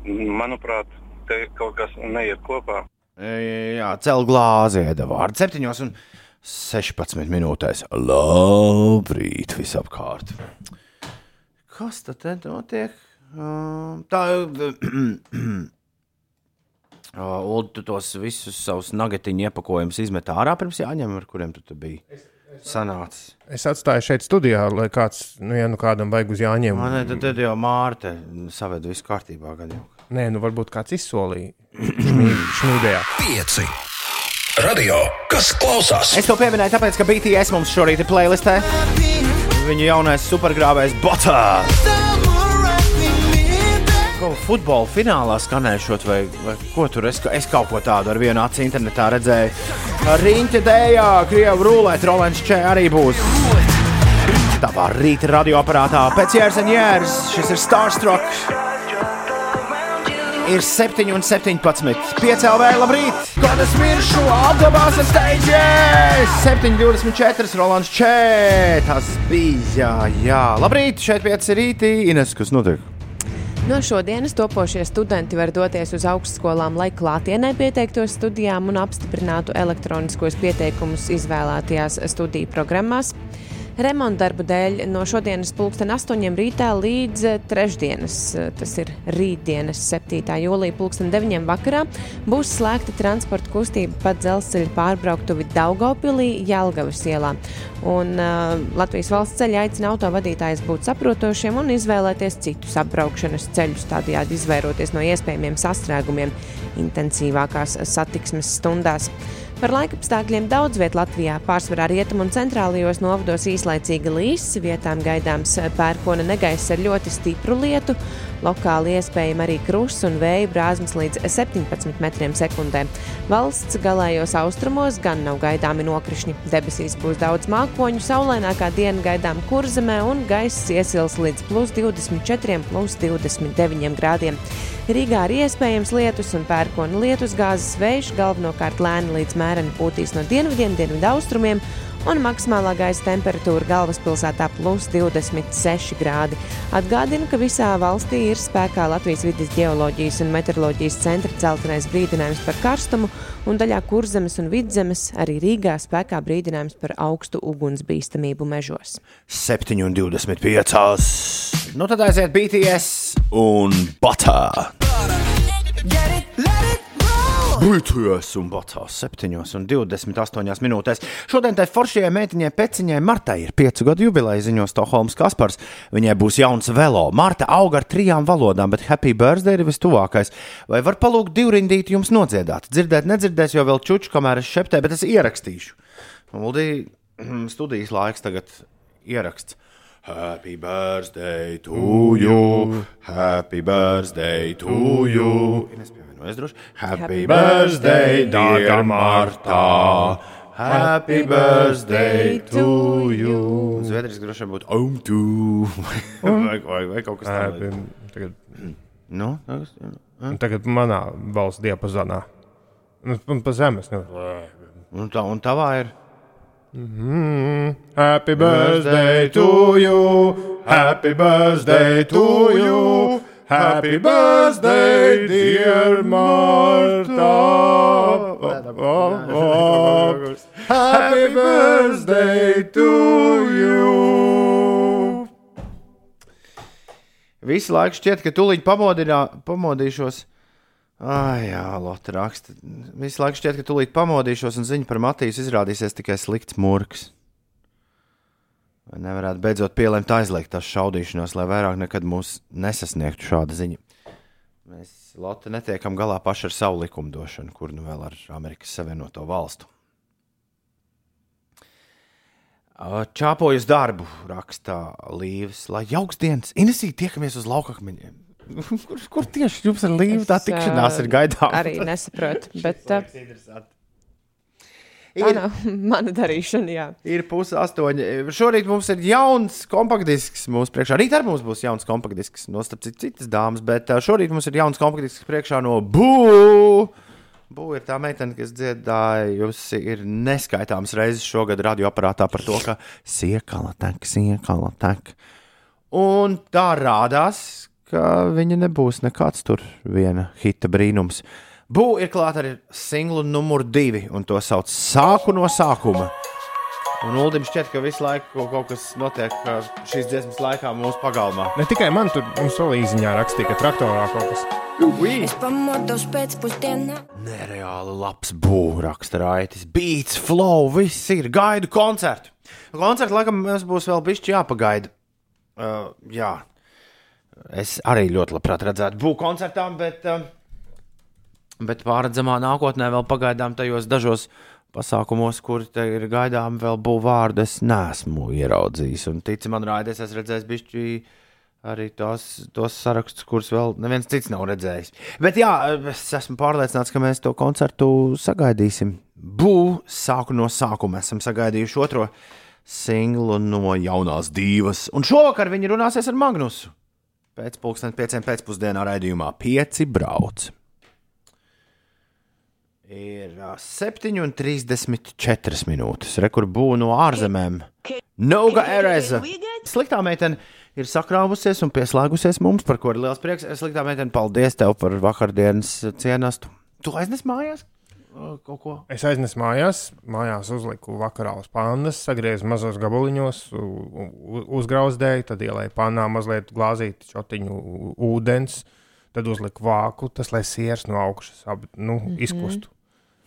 manuprāt, te kaut kas neiet kopā. Jā, cel glāzi, Edvards. 7 un 16 minūtēs. Labrīt, visapkārt. Kas tad te notiek? Tā Uh, Ulu, tu tos visus savus nagatiņu iepakojumus izmet ārā pirms jāņem, ar kuriem tu te biji sanācis. Es atstāju šeit studijā, lai kāds, nu, ja nu kādam vajag uz jāņem. Man ne, tad, tad jau Mārte saved visu kārtībā. Gan jau. Nē, nu varbūt kāds izsolīja šmī- šmīdējā. Pieci. Radio, kas klausās? Es to pieminēju, tāpēc, ka BTS mums šorīt ir playlistē. Viņu jaunais supergrāvējs Botā. Ko futbola finālā skanēšot, vai, vai ko tur es, es kaut ko tādu ar vienu aci internetā redzēju. Rīņķa dējā, Krievijas rulēt, Rolands Čē arī būs. Tavā rīta radioaparātā pēc jēras un jēras šis ir Starstruck. Ir 7 un 17. 5 LV, labrīt! Kad es miršu, apglabāsim stage! 7, 24, Rolands Čē! Tas bija, jā. Labrīt, šeit 5 rītī. Ines, kas notiek? No šodienas topošie studenti var doties uz augstskolām, lai klātienē pieteiktos studijām un apstiprinātu elektroniskos pieteikumus izvēlētajās studiju programmās. Remonta darbu dēļ no šodienas pulksten 8 rītā līdz eh, trešdienas, eh, tas ir rītdienas 7. jūlija pulksten 9 vakarā, būs slēgta transporta kustība pa dzelzceļa pārbrauktuvi Daugopilī, Jelgavas ielā. Un uh, Latvijas valsts ceļa aicina autovadītājus būt saprotošiem un izvēlēties citus apbraukšanas ceļus, tādējādi izvairoties no iespējamiem sastrēgumiem intensīvākās satiksmes stundās. Par laikapstākļiem daudz vietā Latvijā, pārsvarā rietumu un centrālajos novados īslaicīga līsija, vietām gaidāms pērkona negaiss ar ļoti stipru lietu, lokāli iespējama arī krusts un vēja brāzmas līdz 17 metriem sekundē. Valsts galējos austrumos gan nav gaidāmi nokrišņi. Debesīs būs daudz mākoņu, saulainākā diena gaidām kurzemē un gaiss iesils līdz plus 24, plus 29 grādiem. Rīgā arī iespējams lietus un pērkona lietus gāzes vējš galvenokārt lēni līdz mēreni pūtīs no dienvidiem, dienvidu austrumiem, un maksimālā gaisa temperatūra galvaspilsētā plus 26 grādi. Atgādinu, ka visā valstī ir spēkā Latvijas vidas geoloģijas un meteoroloģijas centra celtnais brīdinājums par karstumu, un daļā kurzemes un vidzemes arī Rīgā spēkā brīdinājums par augstu ugunsbīstamību mežos. 7 un 25. Nu tad aiziet BTS un Botā. BTS un 7 un 28 minūtēs. Šodien tai foršajai meitiņai Peciņai Martai ir 5 gadu jubileja ziņo Stokholmas Kaspars. Viņai būs jauns velo. Marta auga ar trijām valodām, bet Happy Birthday ir vistuvākais. Vai var palūgt divrindīt jums nodziedāt? Dzirdēt, nedzirdēs, jo vēl čuču, kamēr es šeptēju, bet es ierakstīšu. Uldī, studijas laiks tagad ieraksts. Happy birthday to you, happy birthday to you. Pievienojas droši. Happy Happy birthday, dear Marta. Happy birthday to you. Zviedrijas droši vien būtu om tu. vai, vai, vai kaut kas tāds. Tagad, Nu, tas- un tagad manā balss diapazonā. Un, un pa zemes. Nu. un, tā, un tavā ir. Happy birthday to you, happy birthday to you, happy birthday, dear Marta. Oh, oh. Happy birthday to you. Visu laiku šķiet, ka tūlīt pamodinā, pamodīšos. Ah, jā, Lotte raksta. Visu laiku šķiet, ka tūlīt pamodīšos, un ziņa par Matīs izrādīsies tikai slikts mūks. Vai nevarētu beidzot pielēmt aizliegt tās šaudīšanos, lai vairāk nekad mūs nesasniegtu šāda ziņa? Mēs, Lotte, netiekam galā paši ar savu likumdošanu, kur nu vēl ar Amerikas Savienoto Valstu. Ā, Čāpojas darbu rakstā Līves, lai jauks dienas, Inesī tiekamies uz laukakmeņiem. Kur, kur tieši jums ar Līvu tā tikšanās ir gaidām? Arī nesaprotu, bet tā Ir, nav mana darīšana. Jā. ir puse astoņi. Šorīt mums ir jauns kompaktdisks. Mūsu priekšā rīt arī mums būs jauns kompaktdisks. No starp citu citas dāmas, bet ā, šorīt mums ir jauns kompaktdisks priekšā no Bū. Bū ir tā meitene, kas dziedājusi ir neskaitāmas reizes šogad radioaparātā par to, ka siekala tek, siekala tek. Un tā rādās, ka viņa nebūs nekāds tur viena hita brīnums. Bū ir klāta ar singlu numur divi, un to sauc Sāku no sākuma. Un Ulim šķiet, ka visu laiku kaut kas notiek šīs dziesmas laikā mūsu pagalmā. Ne tikai man tur mums vēl īziņā rakstīja, ka traktorā kaut kas. Ui! Pamodos pēcpusdienā. Nereāli labs būvniecības raksta raitis, beats, flow, viss ir. Gaidu koncertu. Koncertu laikam mums būs vēl bišķi jāpagaida. Uh, jā, es arī ļoti labprāt redzētu būt koncertām, bet, uh, bet pārredzamā nākotnē vēl pagaidām tajos dažos pasākumos, kur ir gaidām vēl būtu vārdu, es neesmu ieraudzījis. Un tici man, raidies, es redzēju bišķi arī tos, tos sarakstus, kurus vēl neviens cits nav redzējis. Bet jā, es esmu pārliecināts, ka mēs to koncertu sagaidīsim. Bū sāku no sākuma. Esam sagaidījuši otro singlu no jaunās divas. Un šovakar viņi runāsies ar Magnusu. Pēc pusdienas pieciem pēcpusdienā raidījumā pieci brauc. Ir ā, 7,34 minūtes. Rekur būvniecība no ārzemēm. Noga Ereza. Sliktā meitene ir sakrāvusies un pieslēgusies mums, par ko ir liels prieks. Sliktā meitene, paldies tev par vakardienas cienastu. Tu aiznes mājās kaut ko? Es aiznesu mājās, mājās uzliku vakarā uz pannas, sagriezu mazos gabaliņos, uzgrauzdēju, tad ielēju pannā mazliet glāzīti čotiņu u- ūdens, tad uzliku vāku, tas lai siers no augšas ap, nu, Mhm. izkustu.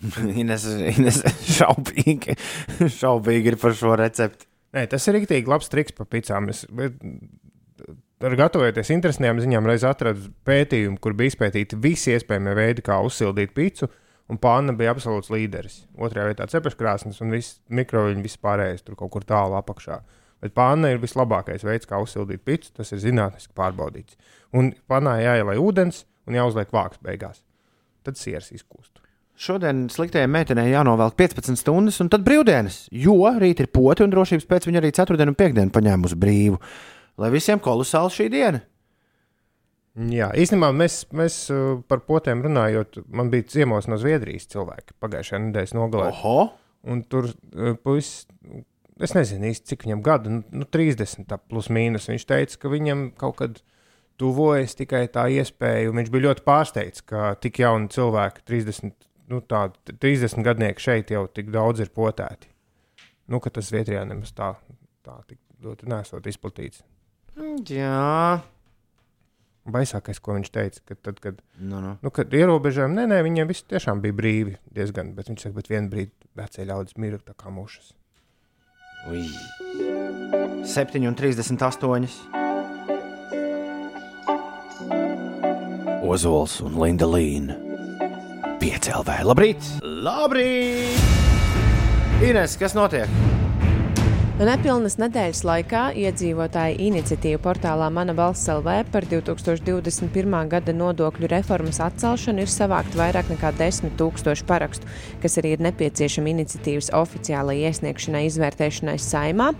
Ines, Ines šaubīgi, šaubīgi ir par šo recepti. Nē, tas ir rīktīgi labs triks par picām. Es, bet, ar gatavoties interesantām ziņām, reiz atradu pētījumu, kur bija izpētīti visi iespējamie veidi, kā uzsildīt picu. Un pāna bija absolūts līderis. Otrajā vietā cepeškrāsnes un viss mikroviļņu vispārējais tur kaut kur tālu apakšā. Bet pāna ir vislabākais veids, kā uzsildīt picu. Tas ir zinātniski pārbaudīts. Un pānā jāielai ūdens un jāuzliek vāks beigās. Tad siers izkūst. Šodien sliktajai meitenei jānovelk 15 stundas, un tad brīvdienas, jo rīt ir poti, un drošības pēc viņa arī ceturtdienu un piekdienu paņēmusi brīvu. Lai visiem kolosāli šī diena. Jā, īstenībā mēs, mēs uh, par potēm runājot, man bija ciemos no Zviedrijas cilvēki pagājušajā nedēļas nogalē. Oho! Un tur uh, puisis, es nezinu īsti, cik viņam gadu, nu, nu 30 tā plus mīnus. Viņš teica, ka viņam kaut kad tuvojas tikai tā iespēja, un viņš bija ļoti pārsteigts, ka tik jauni cilvēki, 30, nu, tā, 30 gadnieki šeit jau tik daudz ir potēti. Nu, ka tas Zviedrijā nemaz tā, tā tik ļoti nesot izplatīts. Jā, Baisākais, ko viņš teica, ka tad, kad nu, nu. Nu, kad ierobežojumi, nē, nē, viņiem viss tiešām bija brīvi. Diezgan, bet viņš saka, bet vienā brīdī vecie ļaudis mirra tā kā mušas. Ui. 7,38. Ozols un Linda Līna. Piecēlē, labrīt! Labrīt! Ines, kas notiek? Nepilnas nedēļas laikā iedzīvotāji iniciatīva portālā Mana valsts LV par 2021. gada nodokļu reformas atcelšanu ir savākt vairāk nekā 10 tūkstoši parakstu, kas arī ir nepieciešama iniciatīvas oficiālai iesniegšanai izvērtēšanai saimā.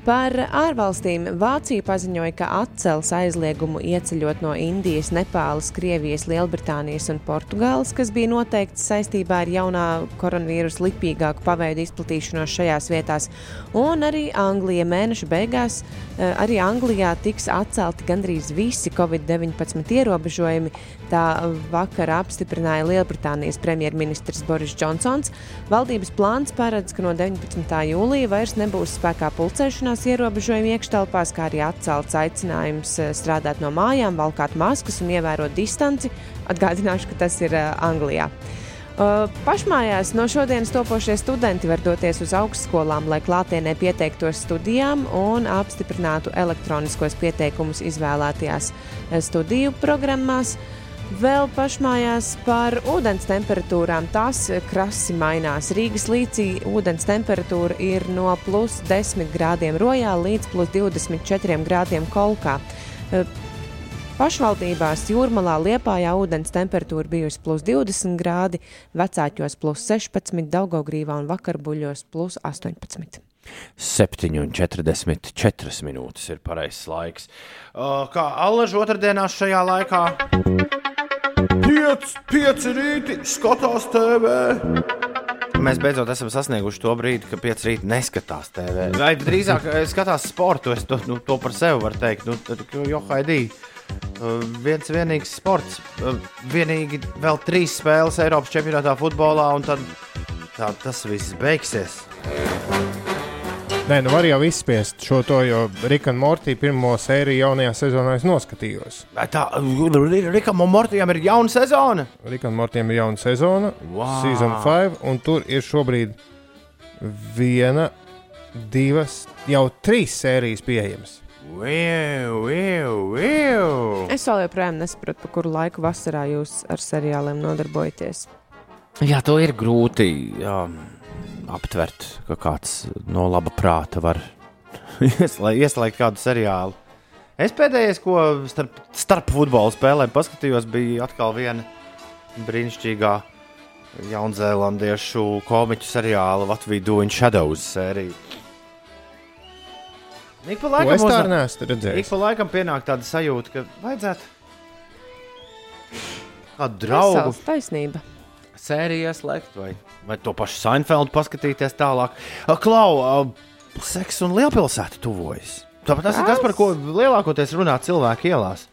Par ārvalstīm Vācija paziņoja, ka atcels aizliegumu ieceļot no Indijas, Nepālas, Krievijas, Lielbritānijas un Portugāles, kas bija noteikts saistībā ar jaunā koronavīrusa lipīgāku paveidu izplatīšanos šajās vietās. Un arī Anglija mēneša beigās, eh, arī Anglijā tiks atcelti gandrīz visi Covid-19 ierobežojumi. Tā vakar apstiprināja Lielbritānijas premjerministrs Boris Džonsons. Valdības plāns paredz, ka no 19. jūlija vairs nebūs spēkā pulcēšanās ierobežojumi iekštelpās, kā arī atcelts aicinājums eh, strādāt no mājām, valkāt maskas un ievērot distanci. Atgādināšu, ka tas ir eh, Anglijā. Uh, Pašmājās no šodienas topošie studenti var doties uz augstskolām, lai klātienē pieteiktos studijām un apstiprinātu elektroniskos pieteikumus izvēlētajās eh, studiju programmās. Vēl pašmājās par ūdens temperatūrām. Tās eh, krasi mainās. Rīgas līcī ūdens temperatūra ir no plus 10 grādiem rojā līdz plus 24 grādiem kolkā. Eh, Pašvaldībās jūrmalā Liepājā ūdens temperatūra bijusi plus 20 grādi, vecāķos plus 16, Daugaugrīvā un vakarbuļos plus 18. 7,44 minūtes ir pareizs laiks. Uh, kā Allaž otrdienās šajā laikā? 5, 5 rīti skatās TV. Mēs beidzot esam sasnieguši to brīdi, ka pieci rīti neskatās TV. Vai drīzāk eh, skatās sportu, es to, nu, to par sevi varu teikt. Nu, tad, jo haidī, uh, viens vienīgs sports, uh, vienīgi vēl trīs spēles Eiropas čempionātā futbolā, un tad tā, tas viss beigsies. Nē, nu var jau izspiest šo to, jo Rika un Mortī pirmo sēriju jaunajā sezonā es noskatījos. Vai Tā, Rikam un Mortijam ir jauna sezona. Rika un Mortiem ir jauna sezona, Wow. Season 5, un tur ir šobrīd viena, divas, jau trīs sērijas pieejamas. Viu, viu, viu. Es vēl joprojām nesaprotu, pa kuru laiku vasarā jūs ar seriāliem nodarbojaties. Jā, to ir grūti jā, aptvert, ka kāds no laba prāta var ieslēgt, ieslēgt kādu seriālu. Es pēdējais, ko starp, starp futbola spēlēm paskatījos, bija atkal viena brīnišķīgā jaunzēlandiešu komiķu seriāla Latvijas Doing Shadows sērija. Ik pa laikam, tā neesmu ik pa laikam pienāk tāda sajūta, ka vajadzētu kādu draugu Vesels taisnība. sēriju ieslēgt, vai, vai to pašu Seinfeldu paskatīties tālāk. Klau, seks un lielpilsēta tuvojas. Tāpēc tas ir tas, par ko lielākoties runā cilvēki ielās.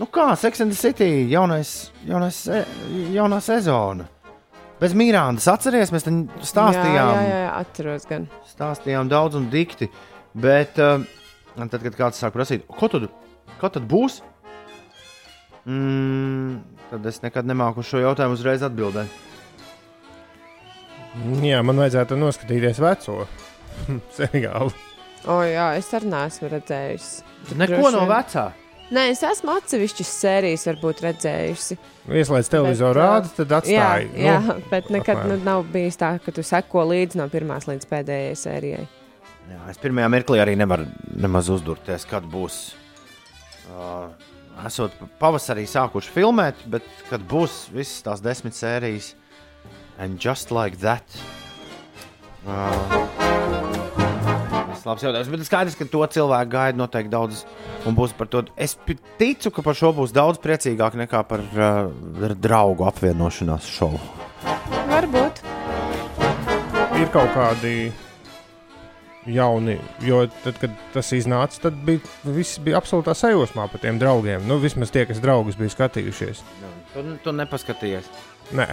Nu kā, Sex and the City, jaunais, jaunais, jaunā sezona. Bez Mīrānas atceries, mēs tam stāstījām, Jā, jā, jā, atceros gan. stāstījām daudz un dikti. Bet uh, tad, kad kāds sāk prasīt, ko tad, ko tad būs, mm, tad es nekad nemāku šo jautājumu uzreiz atbildēt. Jā, man vajadzētu noskatīties veco seriālu. O, jā, es arī neesmu redzējusi. Neko Droši no vecā. Nē, es esmu atsevišķas sērijas, varbūt redzējusi. Ieslēdz televizoru rādi, tad Jā, atstāj. jā Nu, bet nekad nu, apmēram. nav bijis tā, ka tu seko līdzi no pirmās līdz pēdējai sērijai. Jā, es pirmajā mirklī arī nevaru nemaz uzdurties, kad būs. Uh, esot pavasarī sākuši filmēt, bet kad būs visas tās desmit sērijas, and just like that. Uh, tas labs jautājums, bet skaidrs, ka to cilvēku gaida noteikti daudz. Un būs par to. Es ticu, ka par šo būs daudz priecīgāk nekā par uh, draugu apvienošanās šovu. Varbūt. ir kaut kādi jauni, jo tad, kad tas iznāca, tad bija, viss bija absolūtā sajūsmā par tiem draugiem. Nu, vismaz tie, kas draugus bija skatījušies. Tu, tu nepaskatījies. Nē,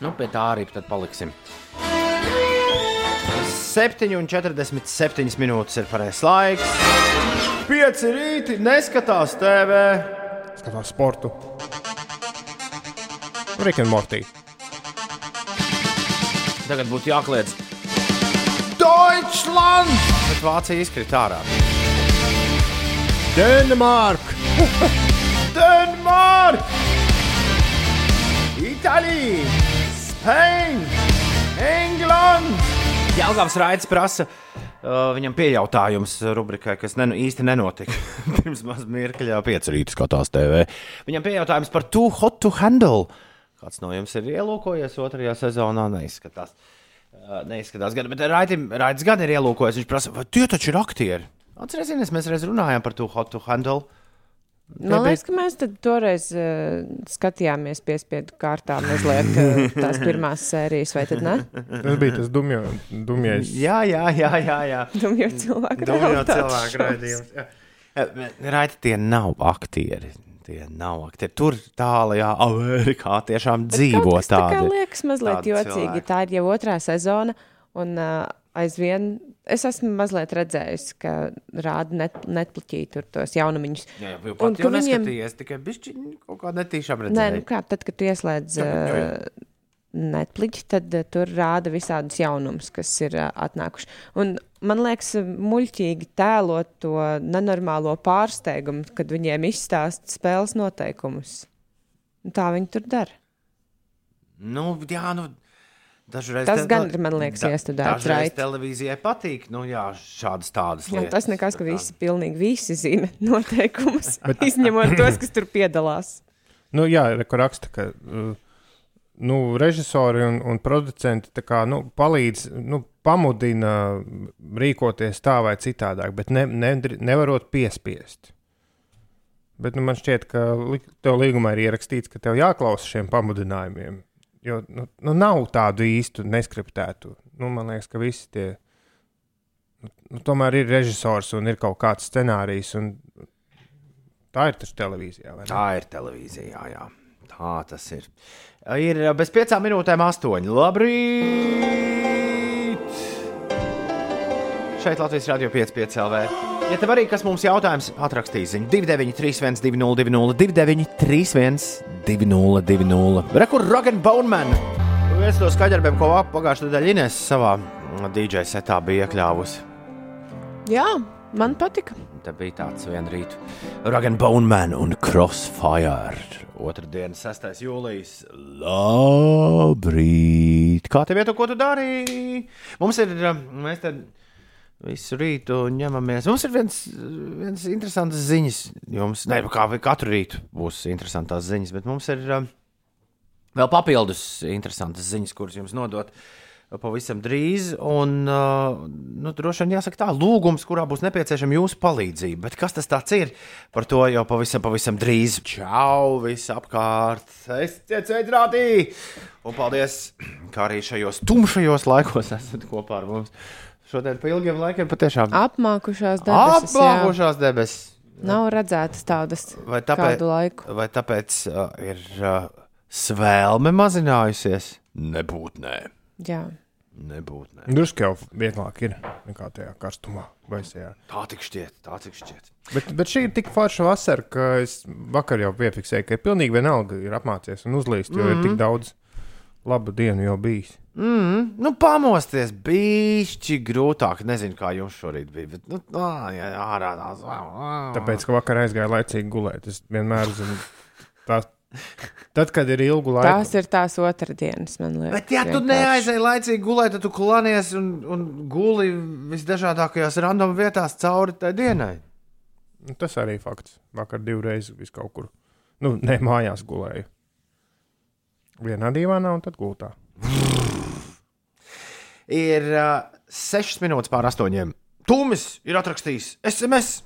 Nu, pie tā arī tad paliksim. 7,47 minūtes ir pareizais laiks. 5 rīti neskatās TV. skatās sportu. Rika un Mortī. Tagad būtu jākliedz Deutschland! Bet Vācija izkrita ārā. Dänemarka! Denmark! Itālija! Spēņa! England! Jālgāms Raits prasa. Uh, viņam piejautājums rubrikai, kas ne, īsti nenotika. Pirms maz mirkļa, pieci rīta skatās TV. Viņam piejautājums par Too Hot to Handle. Kāds no jums ir ielūkojies otrajā sezonā? Neizskatās. Uh, neizskatās, gan, bet Raitim, Raits gan ir ielūkojies. Viņš prasa, vai tie taču ir aktieri? Atcerieties, mēs reiz runājām par Too Hot to Handle. Man liekas, ka mēs toreiz uh, skatījāmies piespiedu kārtā mazliet uh, tās pirmās sērijas, vai tad ne? Tas bija tas dumjo, dumjais. Jā, jā, jā, jā. jā. Dumjot cilvēku realitātes cilvēku raidījums. jā. Eh, Raiti, tie nav aktieri. tie nav aktieri. Tur tālajā Amerikā tiešām dzīvo Kaut kas tā kā tādi. liekas mazliet tādi jocīgi. cilvēki. Tā ir jau otrā sezona, un uh, aizvien es esmu mazliet redzējusi, ka rāda net, netpliķī tur tos jaunumiņus. Jā, jau pat jau viņiem- neskatījies, tikai bišķiņi kaut kā netīšām Nē, redzēju. nu kā tad, kad tu ieslēdz uh, Netflix, tad uh, tur rāda visādus jaunumus, kas ir uh, atnākuši. Un man liekas, muļķīgi tēlot to nenormālo pārsteigumu, kad viņiem izstāsta spēles noteikumus. Un Tā viņi tur dara. Nu, jā, nu, dažreiz Tas te- gan nu, ir, man liekas, da- iestudēts, Dažreiz right? televīzijai patīk, nu jā, šādas tādas Jā, lietas. tas nekas, ka visi, pilnīgi visi zina noteikumus, izņemot tos, kas tur piedalās. Nu, jā, kur raksta, ka uh, nu, režisori un, un producenti tā kā, nu, palīdz, nu, pamudina rīkoties tā vai citādāk, bet ne, ne, nevarot piespiest. Bet nu, man šķiet, ka tev līgumā ir ierakstīts, ka tev jāklausa šiem pamudinājumiem. Jo nu, nu, nav tādu īstu neskriptētu. Nu, man liekas, ka visi tie. Nu, nu, tomēr ir režisors un ir kaut kāds scenārijs. un Tā ir taču televīzijā. Tā ir televīzija, jā, jā. Tā tas ir. Ir bez piecām minūtēm astoņi. Labrīt! Šeit Latvijas Rādio 5,5 LV. Ja tev arī kas mums jautājums, atrakstīs ziņu 293, 202, 293, 202. Rekur Rogan Boneman! Viens no skaļdarbiem, ko pagājušajā nedēļā Inês savā DJ setā bija iekļāvusi. Jā, man patika. Tā bija tāds viens rīts. Rogan Boneman un Crossfire. Otradien, 6. jūlijas. Labrīt! Kā tev ietu, ko tu darīji? Mums ir, mēs te visu rītu ņemamies. Mums ir viens, viens interesants ziņas. Jums, ne, kā katru rītu būs interesantas ziņas, bet mums ir um, vēl papildus interesantas ziņas, kuras jums nodot. Pavisam drīz, un uh, nu, droši vien jāsaka tā, lūgums, kurā būs nepieciešama jūsu palīdzība. Bet kas tas ir? Par to jau pavisam, pavisam drīz. Čau, viss apkārt! Es sveicināti! Un paldies, kā arī šajos tumšajos laikos esat kopā ar mums. Šodien pa ilgiem laikiem patiešām Apmākušās debesis. jā. apgājušās debesis. Nav redzētas tādas Vai tāpēc, kādu laiku. vai tāpēc uh, ir uh, svēlme mazinājusies? Nebūt nē. Jā. Nebūt nē. Drusku jau vieglāk ir nekā tajā karstumā, baisajā. Tā tik šķiet, tā tik šķiet. Bet, bet šī ir tik forša vasara, ka es vakar jau piefiksēju, ka ir pilnīgi vienalga ir apmācies un uzlīst, jo mm -hmm. ir tik daudz labu dienu jau bijis. Mm, nu, pamosties bija grūtāk. Nezinu, kā jums šorīt bija. Bet, nu, ā, jā, ārā tās. ā, ā. Tāpēc, ka vakar aizgāju laicīgi gulēt, es vienmēr zinu, tās, tad, kad ir ilgu laiku. Tās ir tās otrdienas, man liekas. Bet, ja tu vienkārši. neaizēji laicīgi gulēt, tad tu klanies un, un guli visdažādākajās random vietās cauri tai dienai. Nu, Tas arī fakts. Vakar divreiz vis kaut kur. Nu, ne mājās gulēju. Vienā divānā un tad gultā. Ir uh, 6 minūtes pār 8. Tūmis ir atrakstījis SMS.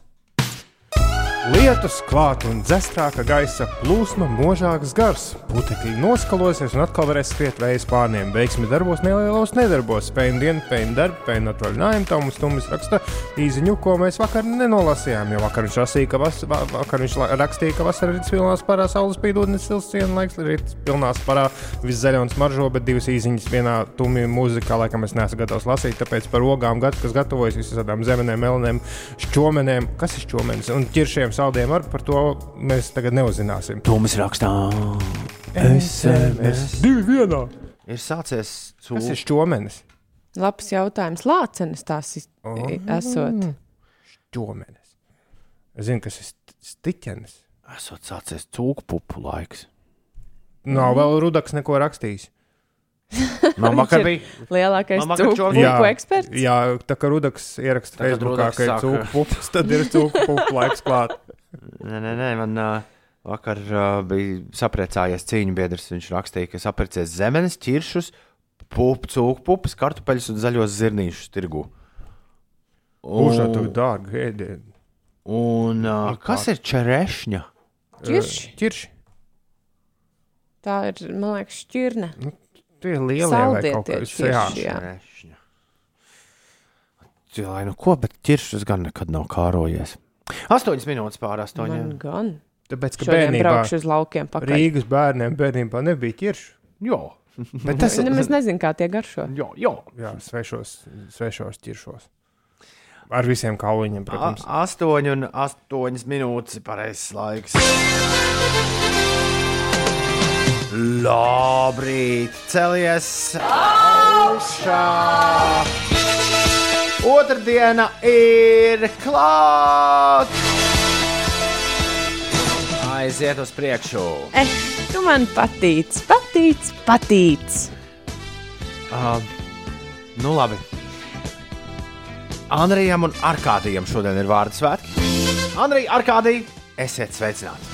Lietus klāt un dzestrāka gaisa plūsma, mūžāks gars. Putekļi noskalosies un atkal varēs skriet vējas pārniem. Veiksmi darbos, nelielos nedarbos. Spējam dienu, spējam darbu, spējam atvaļinājumu. Toms Tumis raksta īziņu, ko mēs vakar nenolasījām. Jo vakar viņš, rasīja, ka vas, va, vakar viņš rakstīja, ka vasarā ir pilnā parā saules spīdotnes silts cienu laiks, ir pilnā parā viss zaļo un smaržo, bet divas īziņas vienā tumi mūzikā, laikam es neesmu gatavs lasīt, tāpēc par ogām, gat, kas gatavojas visādām zemenēm, melenēm, šķomenēm, kas ir šķomenis un ķiršiem saldiem ar par to mēs tagad neuzzināsim. Tūmis rakstā. SMS. Divi vienā. Ir sācies Kas ir cūku. šķomenis? Labs jautājums. Lācenis tās Oh. esot. Šķomenis. Es zinu, kas ir st- stiķenis. Esot sācies cūku pupu laiks. Nav vēl rudaks neko rakstījis. Man vakar bija. Lielākais cūku eksperts. jā, tā kā rudaks ieraksta Tagad Facebookā, ka ir cūku pupas, tad ir cūku pupu laiks klāt. Nē, nē, nē man uh, vakar uh, bija sapriecājies cīņu biedrs. Viņš rakstīja, ka sapriecies zemes, ķiršus, pupu, cūku pupas, kartupeļus un zaļos zirnīšus tirgu. Būšā tev dārgi ēdieni. Un uh, kas ir čerešņa? Ķirši. Ķirši. Tā ir, man liekas, šķirne. Tie ir lielie vai kaut kas ķirši, jā. Čerešņa. Jā, nu ko, bet ķiršus gan nekad nav kārojies. Astoņas minūtes pār Man astoņiem. gan. Tāpēc, ka Šodien bērnībā braukšu uz laukiem pakaļ. Rīgas bērniem bērnībā nebija ķiršu. Jā, Bet tas ir Nemaz nezinu, kā tie garšo. jā, jā. jā, svešos, svešos ķiršos. Ar visiem kauliņiem, protams. A- Astoņi un astoņas minūtes ir pareizais laiks. Labrīt, celies augšā! Otradiena ir klāta! Aiziet uz priekšu! Eh, tu man patīc, patīc, patīc. Uh, nu, labi. Andrijam un Arkādijam šodien ir vārdu svētki. Andrija, Arkādija, esiet sveicināti!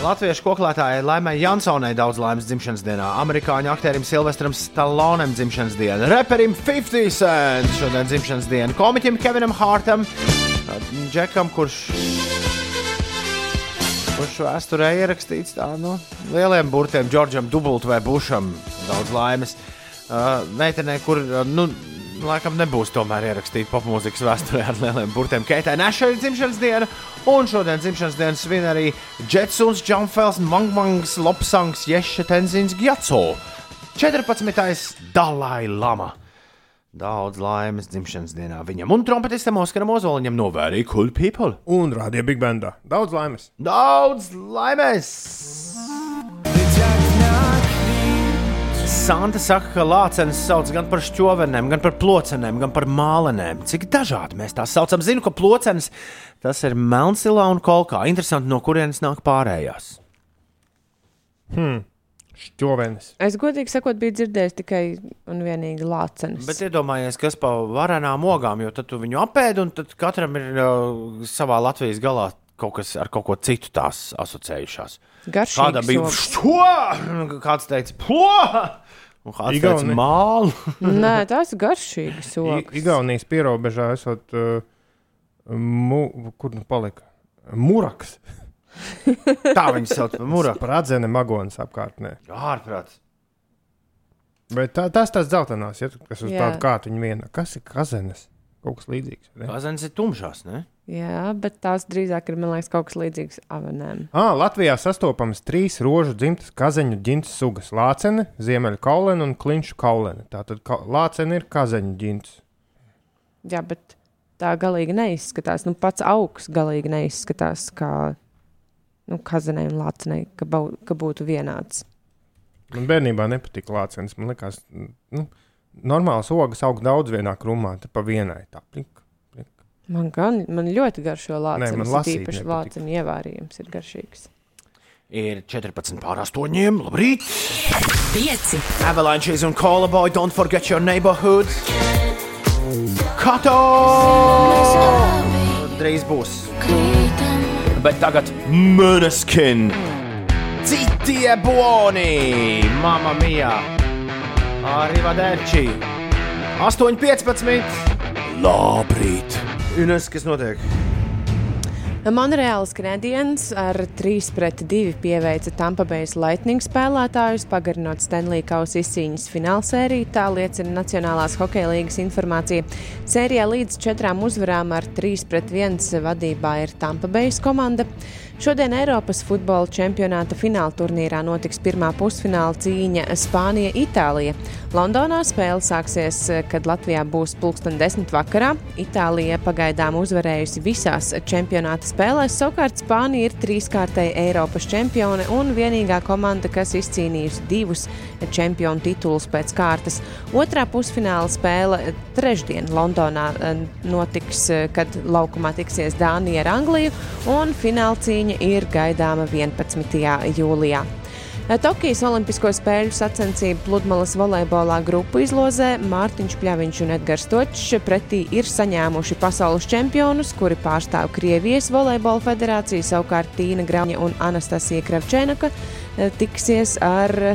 Latviešu koklētājai Laimai Jansonai daudz laimes dzimšanas dienā, amerikāņu aktierim Silvestram Stallonem dzimšanas diena, reperim 50 Cent šodien dzimšanas diena, komiķim Kevinam Hārtam, Džekam, kurš, kurš vēsturē ierakstīts tā, nu, lieliem burtiem, Džordžam Dubultu vai Bušam, daudz laimes. Uh, meitenei, kur, uh, nu, laikam nebūs tomēr ierakstīta popmūzikas vēsturē ar lieliem burtiem. Keitai Nešai ir dzimšanas diena, un šodien dzimšanas dienas svin arī Jetsuns, Džonfels, Mangmangs, Lopsangs, Ješa Tenzins, Gjatso. 14. Dalai Lama. Daudz laimes dzimšanas dienā viņam un trompetistam Oskaram Ozoliņam no Very Cool People. Un rādīja Big Bandā. Daudz laimes! Daudz laimes! Santa saka, ka lācenes sauc gan par šķovenēm, gan par plocenēm, gan par mālenēm. Cik dažādi mēs tās saucam. Zinu, ka plocenes tas ir Melnsilā un Kolkā. Interesanti, no kurienes nāk pārējās. Šķovenis. Es godīgi sakot, biju dzirdējis tikai un vienīgi lācenes. Bet iedomājies, kas pa varenām ogām, jo tad tu viņu apēdi, un tad katram ir uh, savā Latvijas galā kaut kas ar kaut ko citu tās asociējušās. Garšīgi Kāda bija šo? Kāds teica, plo! Un kāds teica, Igauni. mālu. Nē, tās garšīgas I- sogas. Igaunijas pierobežā esot, uh, mu, kur nu palika? Muraks. Tā viņi sauc par mūraku. Pradzene magonas apkārtnē. Ārprāts. Bet tā, tas tas dzeltenās, ja, kas uz Jā. tādu kātiņu viena. Kas ir kazenes? Kaut kas līdzīgs. Kazans ir tumšās, ne? Jā, bet tās drīzāk ir, liekas, kaut kas līdzīgs avanēm. Ah, Latvijā sastopamas trīs rožu dzimtas kazeņu ģintas sugas - lācene, ziemeļu kaulene un klinšu kaulene. Tātad ka lācene ir kazeņu ģintas. Jā, bet tā galīgi neizskatās. Nu, pats augs galīgi neizskatās kā nu, kazenei un lācenei, ka, ka būtu vienāds. Man bērnībā nepatika lācenes. Man liekas, nu, normāls ogas aug daudz vienā krūmā, tad pa vienai. Tā, plink. Man, gan, man ļoti garšo man lācis. lasīt Īpaši lāciņu ievārījums ir garšīgs. Ir 14 pār 8. Labrīt! 5, Avalanches un Cola Boy, don't forget your neighborhood! Kato! Drīz būs. Bet tagad Muneskin! Citie buoni! Mamma mia! Arrivederci! 8.15! Labrīt! Ines, kas notiek? Monreāls Canadiens ar 3 pret 2 pieveica Tampa Bay Lightning spēlētājus, pagarinot Stanley Kausa izcīņas finālsēriju. Tā liecina Nacionālās hokeja līgas informācija. Sērijā līdz četrām uzvarām ar 3 pret 1 vadībā ir Tampa Bay komanda. Šodien Eiropas futbola čempionāta fināla turnīrā notiks pirmā pusfināla cīņa Spānija-Itālija. Londonā spēle sāksies, kad Latvijā būs pulksten desmit vakarā. Itālija pagaidām uzvarējusi visās čempionāta spēlēs, savukārt Spānija ir trīskārtēji Eiropas čempione un vienīgā komanda, kas izcīnījusi divus čempionu titulus pēc kārtas. Otrā pusfināla spēle trešdien Londonā eh, notiks, eh, kad laukumā tiksies Dānija ar Angliju, un fināla cīņa ir gaidāma 11. jūlijā. Tokijas Olimpisko spēļu sacensību pludmales volejbolā grupu izlozē Mārtiņš Pļaviņš un Edgars Točs pretī ir saņēmuši pasaules čempionus, kuri pārstāv Krievijas volejbola federāciju, savukārt Tīna Grauņa un Anastasija Kravčēnaka tiksies ar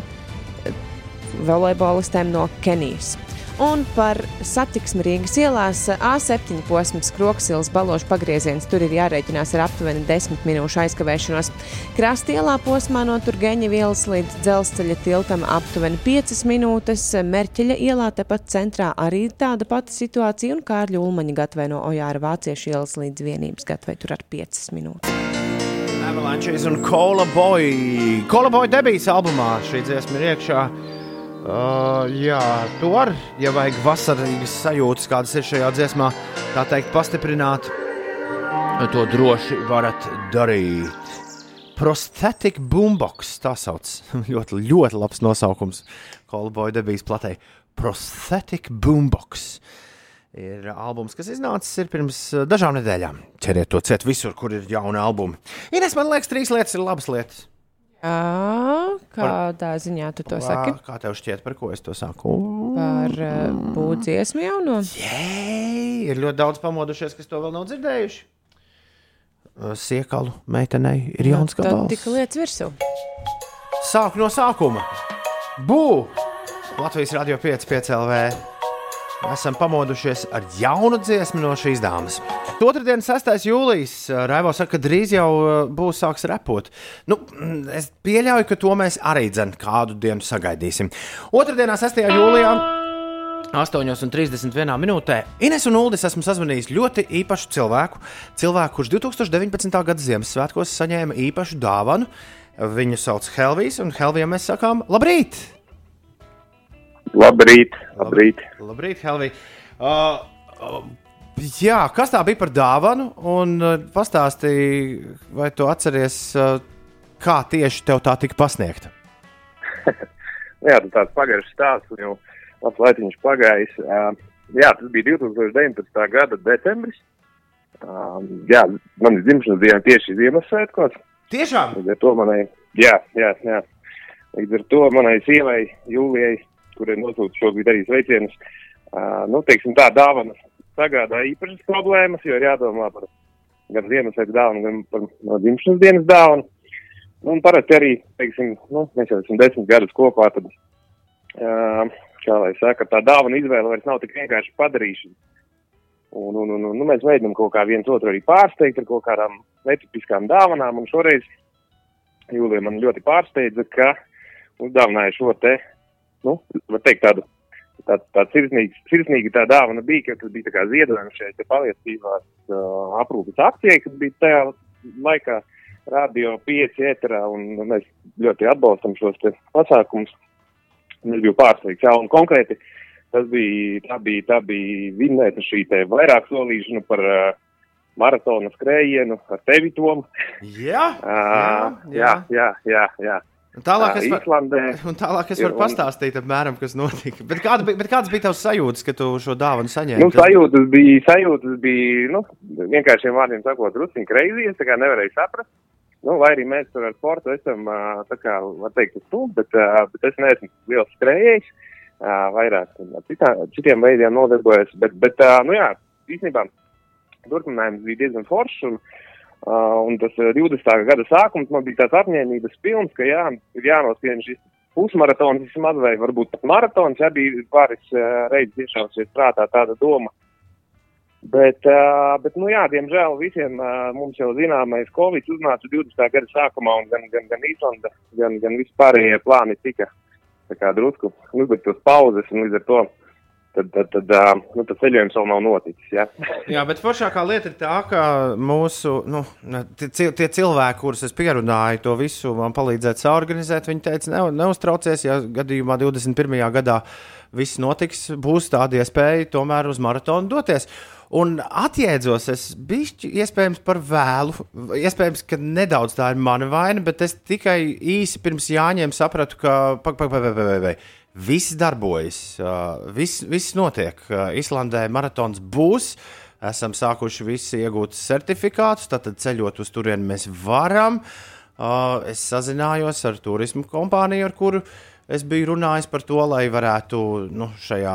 volejbolistēm no Kenijas. Un par satiksmi Rīgas ielās A7 posms Kroksilas balošu pagrieziens tur ir jārēķinās ar aptuveni 10 minūšu aizkavēšanos. Krasta ielā posmā no Turgeņa ielas līdz dzelzceļa tiltam aptuveni 5 minūtes. Merķeļa ielā tepat centrā arī tāda pati situācija un Kārļa Ulmaņa gatvē no Ojāra Vāciešu ielas līdz vienības gatvē tur ar 5 minūtes. Avalanches un Cola Boy. Cola Boy debijas albumā šī dziesma ir iekšā. Uh, jā, to var, ja vajag vasarīgas sajūtas, kādas ir šajā dziesmā, tā teikt, pastiprināt. To droši varat darīt. Prosthetic Boombox. Tā sauc. ļoti, ļoti labs nosaukums. Kolboja debijas platē. Prosthetic Boombox. Ir albums, kas iznācis ir pirms eh, dažām nedēļām. Ķeriet to ciet visur, kur ir jauni albumi. Ines, man liekas, trīs lietas ir labas lietas. Jā, kādā ziņā tu to saki? Kā tev šķiet, par ko es to saku? Par uh, būdziesmu jauno. Jē, ir ļoti daudz pamodušies, kas to vēl nav dzirdējuši. Siekalu meitenei ir jauns Nu, gabals. tika lietas virsū. Sāk no sākuma. Bū! Latvijas radio 5, 5 LV. Esam pamodušies ar jaunu dziesmu no šīs dāmas. Otradien, 6. jūlijas, Raivo saka, ka drīz jau būs sāks repot. Nu, mm, es pieļauju, ka to mēs arī dzen kādu dienu sagaidīsim. Otradienā, 6. jūlijā. 8,31 minūtē Ines un Uldis esmu sazvanījis ļoti īpašu cilvēku. Cilvēku, kurš 2019. gada Ziemassvētkos saņēma īpašu dāvanu. Viņu sauc Helvijs, un Helvijam mēs sakām, labrīt! Labrīt, labrīt. Labrīt, Helvij! Uh, uh, jā, kas tā bija par dāvanu? Un uh, pastāstīji, vai tu atceries, uh, kā tieši tev tā tika pasniegta? Jā, tas tāds pagaršs stāsts, jau labs laiciņš pagājis. Uh, jā, tas bija 2019. gada decembris. Uh, jā, man ir dzimšanas diena tieši Ziemassvētkos. Tiešām! Līdz ar to manai, jā, jā, jā. Līdz ar to manai sievai, Jūlijai, kurai nosūta šobrīd arī sveicienus, uh, nu, teiksim tā, dāvanas sagādā īpašas problēmas, jo ir jādomā par gan Ziemassvētku dāvanu, gan par no dzimšanas dienas dāvanu. Nu, un parasti arī, teiksim, nu, mēs jau esam desmit gadus kopā, tad, uh, kā lai saka, tā dāvana izvēle vairs nav tik vienkārši padarīšana. Un, un, un, un nu, mēs mēģinām kaut kā viens otru arī pārsteigt ar kaut kādām netipiskām dāvanām, un šoreiz Jūlija man ļoti pārsteidza, ka uzdāvināja šo te, nu, teikt tādu, tā, tā sirsnīga, sirsnīga tā dāvana bija, ka tas bija kā ziedojums šeit paliecībās uh, aprūpes akcijai, kas bija tajā laikā radio 5 ēterā, un mēs ļoti atbalstam šos te pasākumus. Es biju pārsteigts, jā, un konkrēti tas bija, tā bija, tā bija vinnēta šī te vairāk solīšana par uh, maratona skrējienu ar tevi, Tom. Jā, Uh, jā, jā, jā, jā. Un tālāk es, Islandē. un tālāk es varu un- pastāstīt, apmēram, kas notika. Bet, kāda bija, bet kādas bija tavas sajūtas, kad tu šo dāvanu saņēmi? Nu, sajūtas bija, sajūtas bija, nu, vienkāršiem vārdiem sakot, drusciņ kreizī, es nevarēju saprast. Nu, vai arī mēs tur ar sportu esam, tā kā, var teikt, stūmu, bet, bet es neesmu liels skrējējs, ā, vairāk citā, citiem veidiem nodarbojos, bet, bet, nu jā, īstenībā turpinājums bija diezgan foršs, un, ā, un tas ā, 20. gada sākums man bija tāds apņēmības pilns, ka jā, ir jānoskrien šis pusmaratons vismaz, vai varbūt pat maratons, ja bija pāris ā, reizes iešausies prātā tāda doma. Bet, uh, bet, nu jā, diemžēl visiem uh, mums jau zināmais Covid uznāca 20. gada sākumā, un gan, gan, gan Īslanda, gan, gan vispārējie plāni tika tā kā drusku uzliktos pauzes, un līdz ar to tad, tad, tad, nu, tas ceļojums vēl nav noticis. Ja? Jā, bet foršākā lieta ir tā, ka mūsu nu, tie, tie cilvēki, kurus es pierunāju, to visu man palīdzēt saorganizēt, viņi teica, ne, neuztraucies, ja gadījumā 21. gadā viss notiks, būs tāda iespēja tomēr uz maratonu doties. Un atjēdzos, es biju iespējams par vēlu. Iespējams, ka nedaudz tā ir mana vaina, bet es tikai īsi pirms jāņem sapratu, ka pag, pag, pag, pag, pag, pag, viss darbojas, uh, viss, viss notiek. Uh, Islandē maratons būs. Esam sākuši visi iegūt certifikātus, tad ceļot uz turieni mēs varam. Uh, es sazinājos ar turismu kompāniju, ar kuru es biju runājis par to, lai varētu, nu, šajā,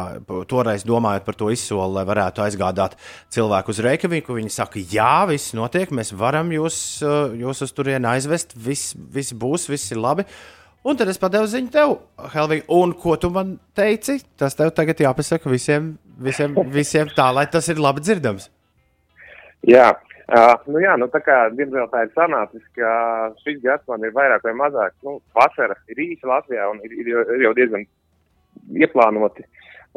toreiz domājot par to izsoli, lai varētu aizgādāt cilvēku uz Reikaviku. Viņi saka, jā, viss notiek, mēs varam jūs, uh, jūs uz turieni aizvest, viss, viss būs, viss ir labi. Un tad es padevu ziņu tev, Helvija, un ko tu man teici? Tas tev tagad jāpasaka visiem, visiem, visiem tā, lai tas ir labi dzirdams. Jā, uh, nu jā, nu tā kā, diemžēl tā ir sanācis, ka šis gads man ir vairāk vai mazāk, nu, vasara ir īsa Latvijā un ir, ir, jau- ir jau diezgan ieplānoti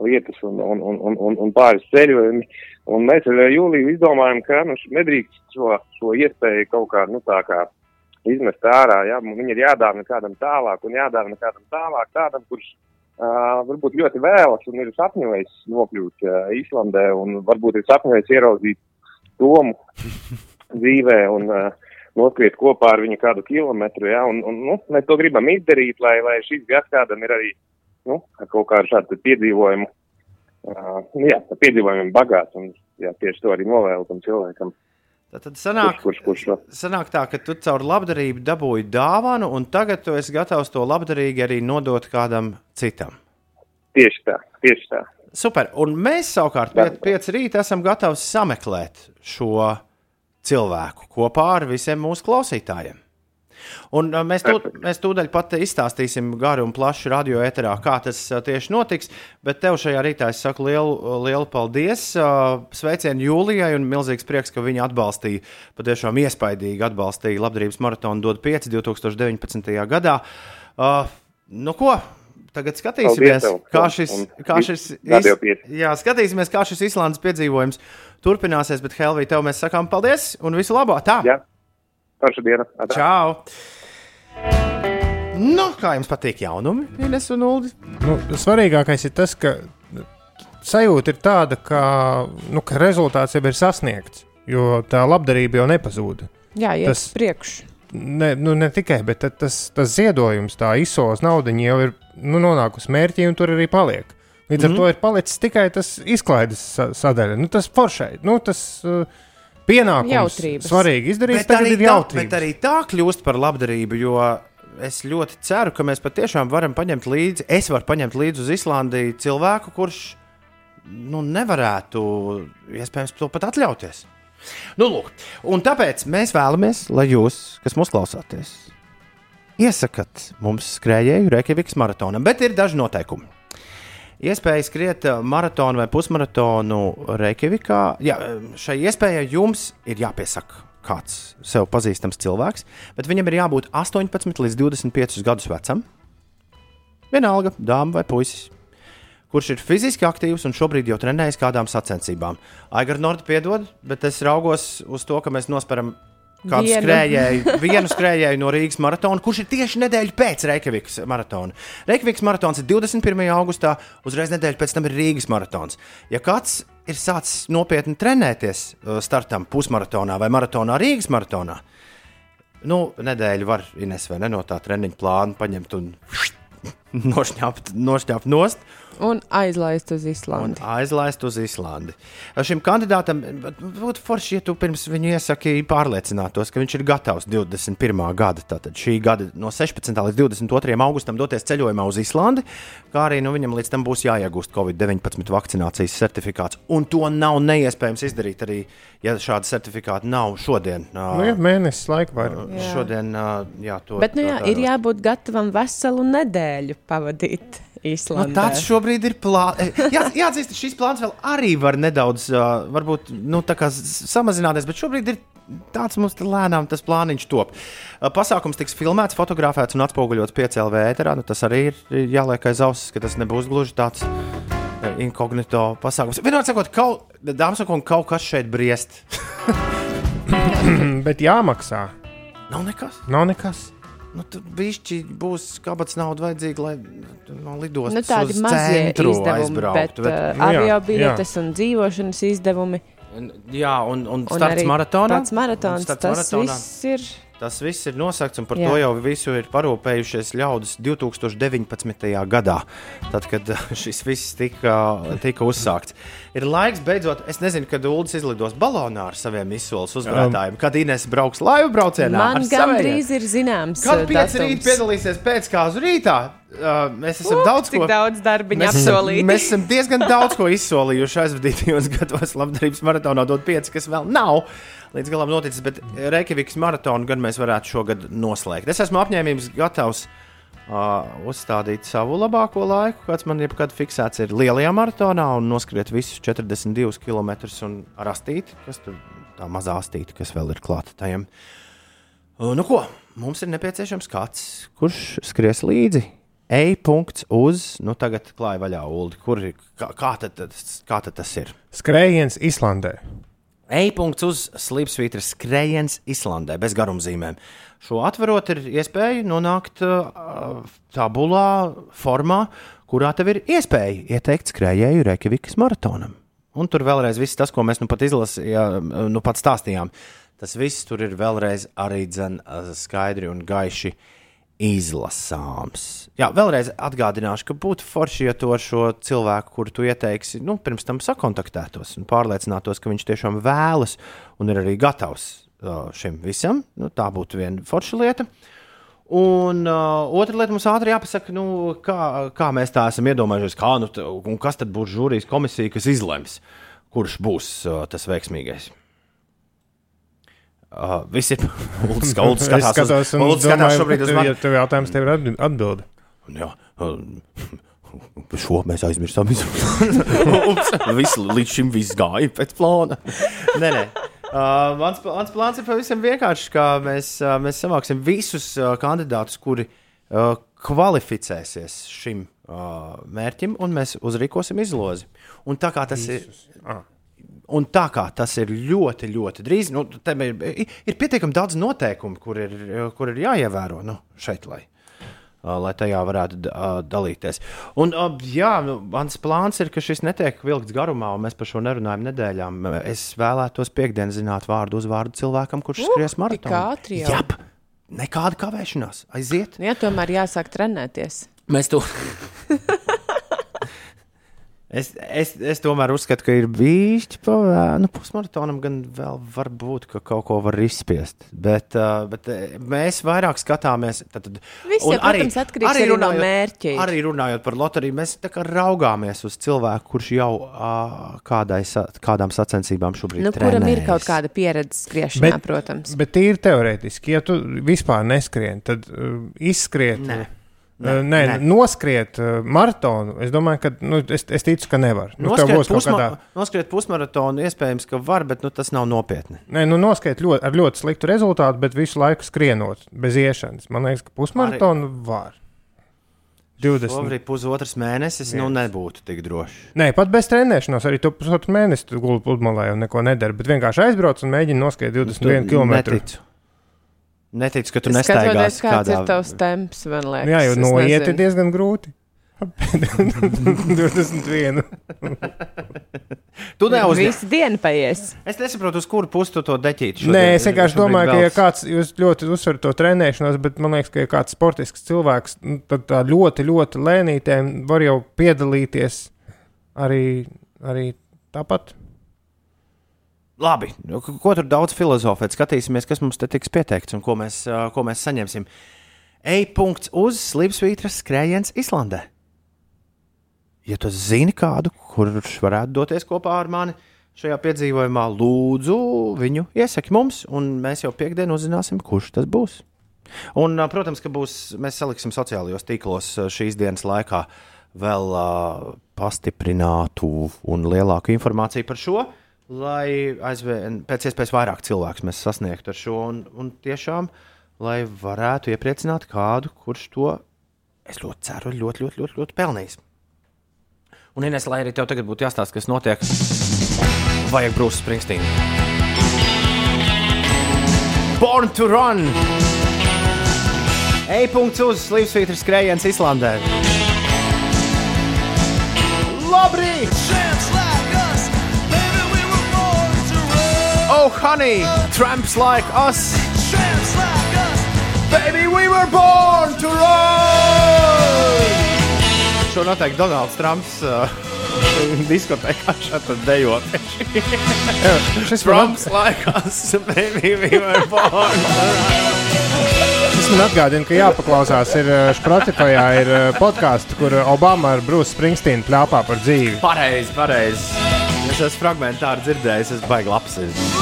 lietas un, un, un, un, un, un pāris ceļojumi. Un mēs ar Jūliju izdomājam, ka nu, nedrīkst šo, šo iespēju kaut kā, nu tā kā izmest ārā. Un viņi ir jādāvina kādam tālāk un jādāvina kādam tālāk, tādam, kurš uh, varbūt ļoti vēlas un ir sapņojis nokļūt uh, Īslandē un varbūt ir sapņojis ieraudzīt domu dzīvē un uh, noskriet kopā ar viņu kādu kilometru. Jā, un, un, nu, mēs to gribam izdarīt, lai, lai šis gads kādam ir arī nu, ar kaut kādu šādu piedzīvojumu. Uh, nu jā, piedzīvojumiem bagāts un jā, tieši to arī novēlu tam cilvēkam. Tad sanāk, Kurš, kurš, kurš, sanāk tā, ka tu caur labdarību dabūji dāvanu, un tagad tu esi gatavs to labdarīgi arī nodot kādam citam. tieši tā, tieši tā. Super. Un mēs savukārt pie, pieci rīta esam gatavi sameklēt šo cilvēku kopā ar visiem mūsu klausītājiem. Un uh, mēs, tū, mēs tūdaļ pat izstāstīsim garu un plašu radio eterā, kā tas uh, tieši notiks. Bet tev šajā rītā es saku lielu, lielu paldies. Uh, Sveicienu Jūlijai un milzīgs prieks, ka viņa atbalstīja, patiešām iespaidīgi atbalstīja labdarības maratonu DOT 5 2019. gadā. Uh, nu ko? Tagad skatīsimies, kā šis, kā šis, pieci. jā, skatīsimies, kā šis Islandes piedzīvojums turpināsies. Bet, Helvija, tev mēs sakām paldies un visu labo! Tā! Jā, forša diena. Atā. Čau! Nu, kā jums patīk jaunumi, Ines un Uldi? Nu, svarīgākais ir tas, ka sajūta ir tāda, ka, nu, ka rezultāts jau ir sasniegts, jo tā labdarība jau nepazūd. Jā, iet Tas- uz priekšu. Ne, nu, ne tikai, bet tas, tas ziedojums, tā izsoles nauda jau ir nu, nonākusi mērķī un tur arī paliek. Līdz mm -hmm. ar to ir palicis tikai tas izklaides sa sadaļa. Nu, tas foršai, nu, tas uh, pienākums Jautrības. svarīgi izdarīt. Bet Tagad arī, ir tā, jautrības. bet arī tā kļūst par labdarību, jo es ļoti ceru, ka mēs patiešām varam paņemt līdzi, es varu paņemt līdzi uz Islandiju cilvēku, kurš nu, nevarētu iespējams to pat atļauties. Nu, lūk, un tāpēc mēs vēlamies, lai jūs, kas mūs klausāties, iesakat mums skrējēju Reykjavikas maratonam, bet ir daži noteikumi. Iespēja skriet eh, maratonu vai pusmaratonu Reykjavikā. Jā, eh, šai iespējai jums ir jāpiesaka kāds sev pazīstams cilvēks, bet viņam ir jābūt 18 līdz 25 gadus vecam. Vienalga, dāma vai puisis, kurš ir fiziski aktīvs un šobrīd jau trenējas kādām sacensībām. Aigar Norda piedod, bet es raugos uz to, ka mēs nosperam kādu Vienu. skrējēju, vienu skrējēju no Rīgas maratona, kurš ir tieši nedēļa pēc Reykjavikas maratona. Reykjavikas maratons ir 21. augustā, uzreiz nedēļa pēc tam ir Rīgas maratons. Ja kāds ir sācis nopietni trenēties uh, startam pusmaratonā vai maratonā Rīgas maratonā, nu, nedēļu var Ines vai ne no tā treniņa plāna paņemt un nošņāpt, nošņāpt nost. Un aizlaist uz Un Islandi. aizlaist uz Islandi. Šim kandidātam būtu forši, ja tu pirms viņa iesaki pārliecinātos, ka viņš ir gatavs 21. gada, tātad šī gada no 16. līdz 22. augustam doties ceļojumā uz Islandi, kā arī nu, viņam līdz tam būs jāiegūst Covid-19 vakcinācijas certifikāts. Un to nav neiespējams izdarīt arī, ja šāda certifikāta nav šodien. Nu, jā, mēnesis laika var. Šodien, jā, to Bet nu, jā, to ir jābūt gatavam veselu nedēļu pavadīt Nu, Īslandē. tāds šobrīd ir plāns. Jā, jāatzīst, šis plāns vēl arī var nedaudz, uh, varbūt, nu, tā kā s- samazināties, bet šobrīd ir tāds mums te lēnām tas plāniņš top. Uh, Pasākums tiks filmēts, fotografēts un atspoguļots piecēlē ēterā. Nu, tas arī ir jāliek aiz auss, ka tas nebūs gluži tāds inkognito pasākums. Vienmēr sakot, kaut, dāmas un kungi, kaut kas šeit briest. Bet jāmaksā. Nav nekas. Nav nekas. Nu, tur bišķi būs kabats nauda vajadzīga, lai no lidostas Nu, tādi uz mazie izdevumi, aizbrauktu. bet Bet, uh, nu jā, avio biļetes un dzīvošanas izdevumi. Jā, un, un Un starts maratonā. Tāds maratons, starts tas maratonā. viss ir. Tas viss ir nosakts, un par Jā. To jau visu ir parūpējušies ļaudis 2019. gadā, tad, kad šis viss tika, tika uzsākts. Ir laiks beidzot, es nezinu, kad Ulas izlidos balonā ar saviem izsoles uzvarētājiem, kad Inês brauks laivu braucienā. Man gandrīz ir zināms, Kad uh, pieci rīt piedalīsies pēckāzu rītā, uh, mēs esam Uf, daudz ko daudz darbiņu Mēs esam, apsolīti. mēs esam diezgan daudz ko izsolījuši aizvadītajos gados. Labdarības maratonā dod pieci, kas vēl nav līdz galam noticis. Bet Reikjavikas maratonu gan mēs varētu šogad noslēgt. Es esmu apņēmības gatavs uh, uzstādīt savu labāko laiku, kāds man jebkad fiksēts ir lielajā maratonā, un noskriet visus 42 km un rastīt, kas tur tā mazā astīte, kas vēl ir klāta tajam. Uh, Nu, ko, mums ir nepieciešams kāds, kurš skries līdzi. E-punkts uz, nu, tagad klāja vaļā ulu. Kur ir, kā, kā, tad, kā tad tas ir? Skrējiens Islandē. E-punkts uz slīpsvītra skrējiens Islandē bez garumzīmēm. Šo atverot, ir iespēja nonākt uh, tabulā formā, kurā tev ir iespēja ieteikt skrējēju Reikjavikas maratonam. Un tur vēlreiz viss tas, ko mēs nu pat izlasījām, nu pat stāstījām. Tas viss tur ir vēlreiz arī dzen, uh, skaidri un gaiši izlasāms. Jā, vēlreiz atgādināšu, ka būtu forši, ja tu ar šo cilvēku, kuru tu ieteiksi, nu, pirms tam sakontaktētos un pārliecinātos, ka viņš tiešām vēlas un ir arī gatavs uh, šim visam. Nu, tā būtu viena forša lieta. Un uh, otra lieta mums ātri jāpasaka, nu, kā, kā mēs tā esam iedomājušies, kā, nu, un kas tad būs žūrijas komisija, kas izlems, kurš būs uh, tas veiksmīgais. Uh, visi ir Uldis, ka Uldis Es skatās, skatos, uz, Uldis skatās šobrīd uz mani. ja tev jautājums, tev ir atbi- atbilde. Jā, um, šo mēs aizmirsām. Ups, viss, līdz šim viss gāja pēc plāna. nē, nē. Uh, mans, mans plāns ir pavisam vienkāršs. kā Mēs, uh, mēs savāksim visus uh, kandidātus, kuri uh, kvalificēsies šim uh, mērķim, un mēs uzrīkosim izlozi. Un tā kā tas ir. Un tā kā tas ir ļoti, ļoti drīz, nu, ir, ir pietiekami daudz noteikumu, kur ir, kur ir jāievēro nu, šeit, lai, lai tajā varētu dalīties. Un, jā, nu, mans plāns ir, ka šis netiek vilkts garumā, un mēs par šo nerunājam nedēļām. Es vēlētos piekdienu zināt vārdu uzvārdu cilvēkam, kurš skries tik maratonu. Jā, nekāda kavēšanās. Aiziet! Jā, tomēr jāsāk trenēties. Mēs to. Es, es, es tomēr uzskatu, ka ir bijis pavēlu. Nu, pusmaratonam gan vēl var būt, ka kaut ko var izspiest. Bet, uh, bet eh, mēs vairāk skatāmies. Tad, tad, Viss jau, protams, atkarīgs arī no mērķa. Arī runājot par loteriju, mēs raugāmies uz cilvēku, kurš jau uh, kādai, kādām sacensībām šobrīd Nu, kuram ir kaut kāda pieredze skriešanā, Bet- protams. Bet tīri teorētiski, ja tu vispār neskrien, tad uh, izskriet. Nē. Nē, nē, nē. noskriet maratonu. Es domāju, ka nu, es, es ticu, ka nevar. Nu, Noskriet, būs pusma kādā. noskriet pusmaratonu, iespējams, ka var, bet nu, tas nav nopietni. Nē, nu, noskriet ļoti, ar ļoti sliktu rezultātu, bet visu laiku skrienot bez iešanas. Man liekas, ka pusmaratonu var. 20. Šobrīd pusotrs mēnesis nu, nebūtu tik droši. Nē, pat bez trenēšanās arī tu pusotru mēnesi gulēji pludmalē un neko nedari. Bet vienkārši aizbrauc un mēģini noskriet 21 km. Neticu. Neticu, ka tu nestaigāsi kāds kādā ir tavs temps, liekas. Jā, jau noiet ir diezgan grūti. 21. Tu neuzņem. Visu dienu paies. Es nesaprotu, uz kuru pusi tu to deķīti. Nē, es vienkārši domāju, ka, ja kāds jūs ļoti uzsver to trenēšanos, bet man liekas, ka, ja kāds sportisks cilvēks, nu, tad tā ļoti, ļoti lēnītēm var jau piedalīties arī, arī tāpat. Labi, nu, ko tur daudz filozofēt? Skatīsimies, kas mums te tiks pieteikts un ko mēs, ko mēs saņemsim. E-punkts uz slīpsvītras skrējiens Islandē. Ja tu zini kādu, kurš varētu doties kopā ar mani šajā piedzīvojumā, lūdzu viņu iesaki mums, un mēs jau piekdienu uzzināsim, kurš tas būs. Un, protams, ka būs, mēs saliksim sociālajos tīklos šīs dienas laikā vēl uh, pastiprinātu un lielāku informāciju par šo, lai aizvien pēc iespējas vairāk cilvēku mēs sasniegtu ar šo, un, un tiešām, lai varētu iepriecināt kādu, kurš to, es ļoti ceru, ļoti, ļoti, ļoti, ļoti pelnīs. Un, Ines, lai arī tev tagad būtu jāstāsta, kas notiek, vajag Brūsu Springstīnu. Born to run! E-punkts uz Slīpsvītra skrējiens Islandē. Labrīt! Oh, honey, tramps like us! Baby, we were born to run! Šo noteikti Donalds Trumps uh, diskotēkā šādi dejot. Šis Trumps like us, baby, we were born to run! šis man atgādina, ka jāpaklausās. Ir uh, Spotify ir uh, podkāsts, kur Obama ar Brūsu Springstīnu plāpā par dzīvi. Pareizi, pareizi. Es esmu fragmentāri dzirdējis, es baigi labs.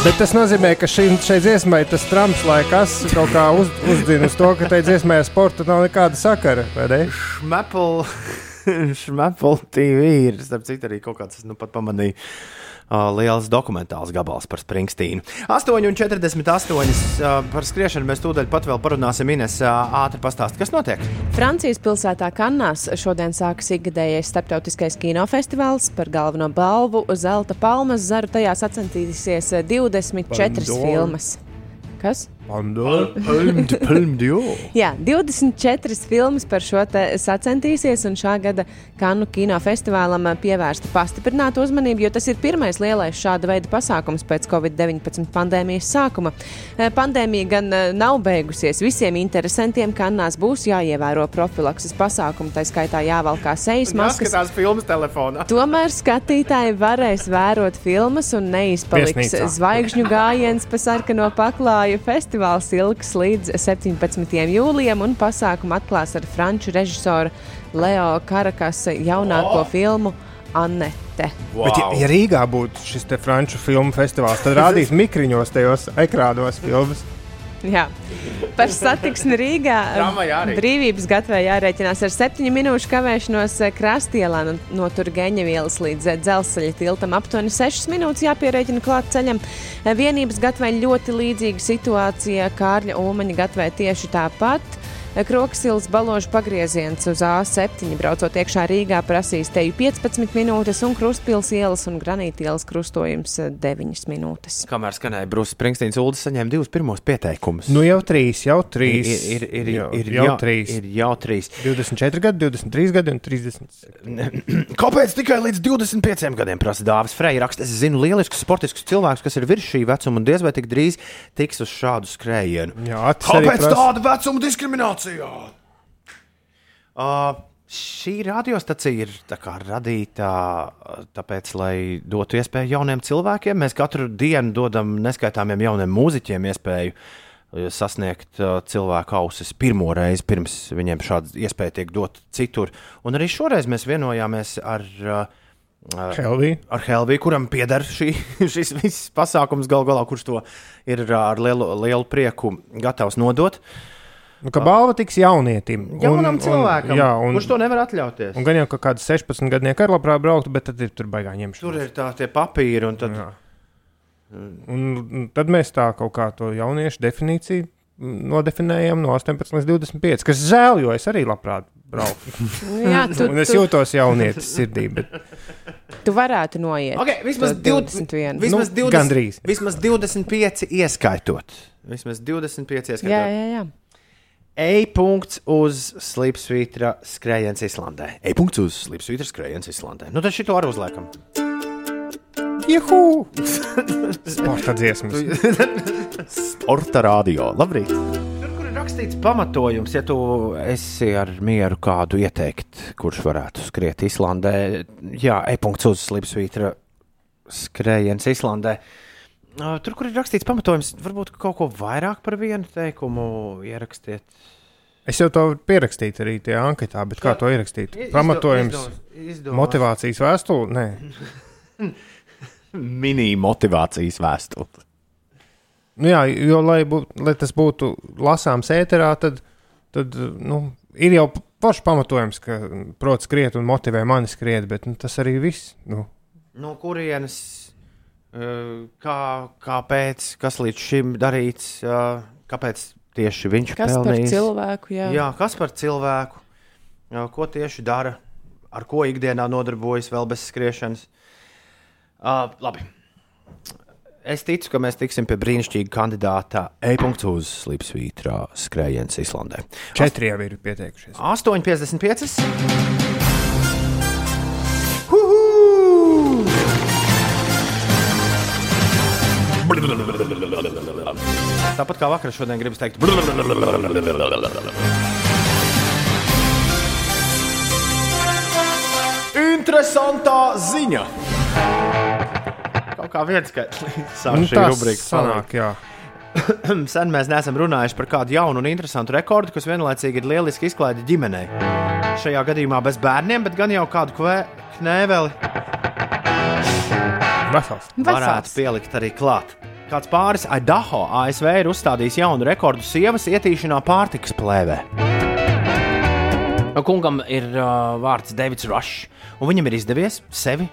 Bet tas nozīmē, ka šī, šai dziesmai tas Trumps laikas kaut kā uz, uzdzina uz to, ka tai dziesmai ar sportu nav nekāda sakara. vai ne? Šmepel, Šmepel TV ir, starp citu, arī kaut kāds, nu pat pamanīju. Uh, liels dokumentāls gabals par Springstīnu. 8,48 uh, par skriešanu mēs tūdaļ pat vēl parunāsim. Ines, uh, ātri pastāst, kas notiek. Francijas pilsētā Kannās šodien sākas ikgadējais starptautiskais kinofestivāls par galveno balvu Zelta palmas zaru. Tajā sacensīsies 24 Pandora. filmas. Kas? Jā, 24 filmas par šo te sacensties, un šā gada Kanu kinofestivālam pievērsta pastiprinātu uzmanību, jo tas ir pirmais lielais šāda veida pasākums pēc Covid-19 pandēmijas sākuma. Pandēmija gan nav beigusies. Visiem interesantiem Kannās būs jāievēro profilakses pasākumi, tā skaitā jāvalkā sejas maskas. Tomēr skatītāji varēs vērot filmas un neizpaliks Viesnīcā. zvaigžņu gājiens pa sarkano paklāju. Festivāls ilgs līdz 17. jūlijam, un pasākumu atklās ar franču režisoru Leo Karakasa jaunāko filmu Annette. Wow. Bet, ja, ja Rīgā būtu šis te franču filmu festivāls, tad rādīs mikriņos tajos ekrānos filmas. Jā. Par satiksmi Rīgā arī. brīvības gatavē jārēķinās ar septiņu minūšu kavēšanos eh, Krastielā no, no Turgeņa vielas līdz eh, dzelzceļa tiltam. Aptuveni 6 minūtes jāpierēķina klāt ceļam. Eh, Vienības gatavē ļoti līdzīga situācija Kārļa Ulmaņa gatavē tieši tāpat. Kroksilas baložu pagrieziens uz A7 braucot iekšā Rīgā prasīs teju 15 minūtes un Krustpils ielas un Granīta ielas krustojums eh, 9 minūtes. Kamēr skanēja Brūsis Springstīns, Ulas saņēma divus pirmos pieteikumus. Nu jau trīs, jau trīs. ir, ir, ir, jau, ir, jau jau trīs. Ir jau trīs. 24 gadi, 23 gadi un 30. Kāpēc tikai līdz 25 gadiem prasa Dāvis Freja? Raksta, es zinu lieliskus sportiskus cilvēkus, kas ir virs šī vecuma un diez vai tik drīz tiks uz šādu skrējienu. Jā, Kāpēc prasa- tāda vecuma diskriminācija? Uh, šī radiostacija ir tā kā radīta tāpēc, lai dotu iespēju jauniem cilvēkiem. Mēs katru dienu dodam neskaitāmiem jauniem mūziķiem iespēju uh, sasniegt uh, cilvēku ausis pirmo reizi, pirms viņiem šāda iespēja tiek dot citur. Un arī šoreiz mēs vienojāmies ar. Uh, Helvī. ar Helviju, kuram pieder šī, šis viss pasākums, gal galā, kurš to ir ar lielu, lielu prieku gatavs nodot. Nu, ka balva tiks jaunietim. Jaunam cilvēkam, jā, un, kurš to nevar atļauties. un gan jau ka kāds 16 gadnieks arī labprāt brauktu, bet tad ir tur baigā ņemšana. Tur ir tā, tie papīri, un tad Jā. Un, un tad mēs tā kaut kā to jauniešu definīciju nodefinējam no 18 līdz 25. Kas žēl, jo es arī labprāt brauktu. Jā, tu, Un es tu, jūtos jaunietis sirdī. Bet, tu varētu noiet. okay, vismaz, to 21. 21. Vismaz, Nu, 20, gandrīz. vismaz 25 ieskaitot. Vismaz 25 ieskaitot. Jā, jā, jā. E-punkts uz slīpsvītra skrējiens Islandē. E-punkts uz slīpsvītra skrējiens Islandē. Nu, tad šito arī uzliekam. Juhu! Sporta dziesmas. Orta radio. Labrīt! Tur, kur ir rakstīts pamatojums, ja tu esi ar mieru kādu ieteikt, kurš varētu skriet Islandē, jā, e-punkts uz slīpsvītra skrējiens Islandē. Ā, Tur, kur ir rakstīts pamatojums, varbūt kaut ko vairāk par vienu teikumu ierakstiet. Es jau to pierakstīju arī tajā anketā, bet kā to ierakstīt? Pamatojums, Izdomās. motivācijas vēstule? Nē. Mini motivācijas vēstule. Nu, jā, jo, lai, būt, lai tas būtu lasāms ēterā, tad, tad nu, ir jau pašs pamatojums, ka protams skriet un motivē mani skriet, bet nu, tas arī viss. Nu, No kurienes, kā, kāpēc, kas līdz šim darīts, kāpēc tieši viņš Kas par pelnījis? cilvēku? Jā. Jā, kas par cilvēku, ko tieši dara, ar ko ikdienā nodarbojas vēl bez skriešanas. Uh, labi. Es ticu, ka mēs tiksim pie brīnišķīga kandidāta e-punkts uz slīpsvītra skrējiens Islandē. četri jau ir pieteikušies. 8,55. Tāpat kā vakar, šodien gribas teikt. Interesantā ziņa. Kaut kā viens, ka Nu, sāk šī tas rubrika sanāk, jā. Sen mēs neesam runājuši par kādu jaunu un interesantu rekordu, kas vienlaicīgi ir lieliski izklaide ģimenei. Šajā gadījumā bez bērniem, bet gan jau kādu kvē, knēveli Vesels. varētu pielikt arī klāt. Kāds pāris Idaho ASV ir uzstādījis jaunu rekordu sievas ietīšanā pārtikas plēvē. Kungam ir uh, vārds Davids Rush, un viņam ir izdevies sevi.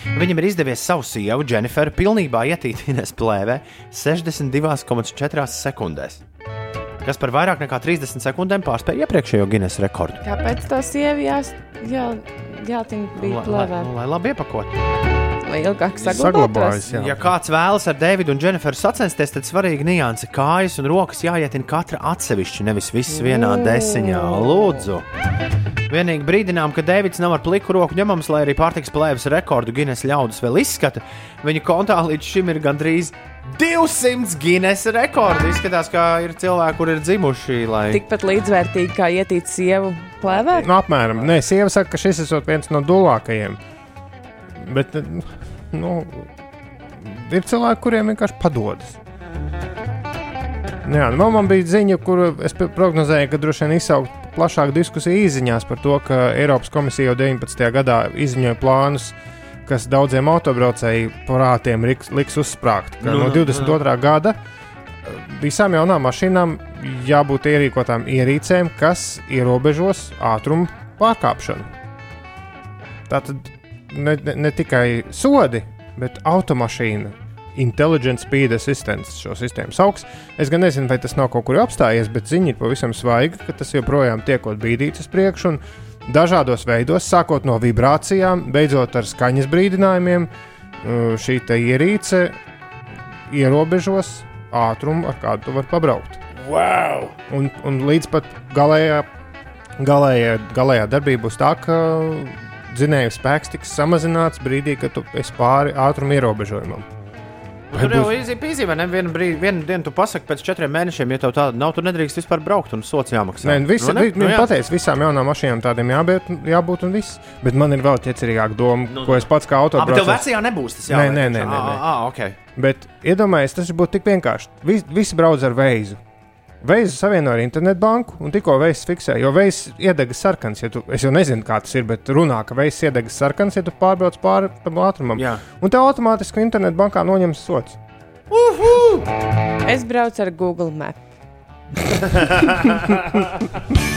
Viņam ir izdevies savu sievu, Jenniferu, pilnībā ietīt Ines plēvē 62,4 sekundēs. Kas par vairāk nekā 30 sekundēm pārspēja iepriekšējo Guinness rekordu. Kāpēc tā sieva jās, jā, jātiņa bija Lai, lai, plēvē? nu, lai labi iepakot. Lai ilgāk Saglabājas, saglabātos? Ja kāds vēlas ar Davidu un Jenniferu sacensties, tad svarīgi nianse kājas un rokas jāietina katra atsevišķi, nevis viss vienā desiņā. Lūdzu! Vienīgi brīdinām, ka Deivids nav ar pliku roku ņemams, lai arī pārtiks plēves rekordu Guinness ļaudis vēl izskata. Viņa kontā līdz šim ir gandrīz 200 Guinness rekordi. Izskatās, ka ir cilvēki, kur ir dzimuši, lai Tikpat līdzvērtīgi kā ietīt sievu plēvē. Nu, apmēram. Nē, sieva saka, ka šis ir viens no dūlākajiem. Bet nu, ir cilvēki, kuriem vienkārši padodas. Jā, nu, man bija ziņa, kuru es prognozēju, ka droši vien izsaukt plašāku diskusiju īsiņās par to, ka Eiropas komisija jau 19. gadā izziņoja plānus, kas daudziem autobraucēju prātiem liks, liks uzsprāgt. Ka Nu, no nu, 22. gada eh, visām jaunām mašīnām jābūt ierīkotām ierīcēm, kas ierobežos ātrumu pārkāpšanu. Tātad ne, ne, ne tikai sodi, bet automašīna. Intelligent Speed Assistance šo sistēmu sauc. Es gan nezinu, vai tas nav kaut kur apstājies, bet ziņa ir pavisam svaiga, ka tas joprojām tiek bīdīts uz priekšu un dažādos veidos, sākot no vibrācijām, beidzot ar skaņas brīdinājumiem. uh, Šī ierīce ierobežos ātrumu, ar kādu tu vari pabraukt. Wow! Un, un līdz pat galējā, galējā, galējā darbība būs tā, ka dzinēju spēks tiks samazināts brīdī, kad tu esi pāri ātruma ierobežojumam. Vai Tur jau būs- ir izīmē, ne vienu, brīdi, vienu dienu tu pasaki, pēc četriem mēnešiem, ja tev tāda nav, tu nedrīkst vispār braukt un sots jāmaksā. Nē, visi, Nu, ne? nu, jā. pateicis, visām jaunām mašīnām tādiem jābūt, jābūt un viss. Bet man ir vēl ķecerīgāka doma, Nu, ko es pats kā Ah, bet tev vecajā nebūs tas Nē, jāliek nē, iekšā. nē, nē, nē. Ah, ah, ok. Bet iedomājieties, tas būtu tik vienkārši. Vis, visi brauc ar veizu. Veizu savieno ar internetbanku, un tikko veizs fiksē, jo veizs iedegas sarkans. Ja tu, es jau nezinu, kā tas ir, bet runā, ka veizs iedegas sarkans, ja tu pārbrauc pāri tam ātrumam. Jā. Un tev automātiski internetbankā noņems sots. Es braucu ar Google Map.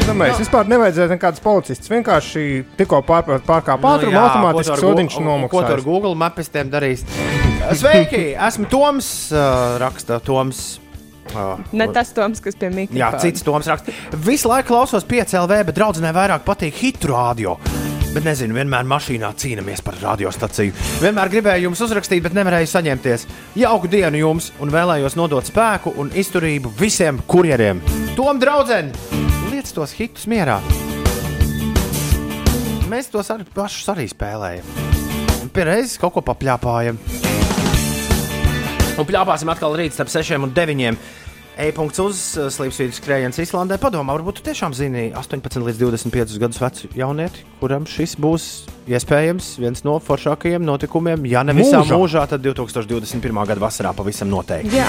Iedomājieties, vispār nevajadzēja nekādas policistas. Vienkārši tikko pārbrauc pārkāpj ātrumu, Nu automātiski sodiņš Google- Ko tu ar nomaksā. Google mapistiem darīs? Sveiki! Esmu Toms, uh, raksta Toms. Uh, Ne tas Toms, kas pie mikrofona. Jā, cits Toms raksta. Visu laiku klausos 5LV, bet draudzenei vairāk patīk hitu radio. Bet nezinu, vienmēr mašīnā cīnāmies par radiostaciju. Vienmēr gribēju jums uzrakstīt, bet nevarēju saņemties. Jauku dienu jums un vēlējos nodot spēku un izturību visiem kurjeriem. Tom draudzeni! Liec tos hitus mierā! Mēs tos ar, pašus arī spēlējam. Pierreiz kaut ko papļāpājam. Un plāpāsim atkal rīt starp 6 un 9. E-punkts uz slīpsvītas skrējiens Islandē. Padomā, varbūt tu tiešām zini 18 līdz 25 gadus vecu jaunieti, kuram šis būs iespējams viens no foršākajiem notikumiem. Ja ne visā Mūžā. mūžā, tad 2021. gada vasarā pavisam noteikti. Jā,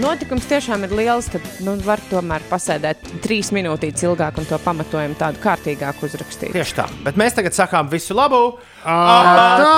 notikums tiešām ir liels, tad nu, var tomēr pasēdēt trīs minūtītes ilgāk un to pamatojumu tādu kārtīgāku uzrakstīt. Tieši tā. Bet mēs tagad sakām visu labu! Atā!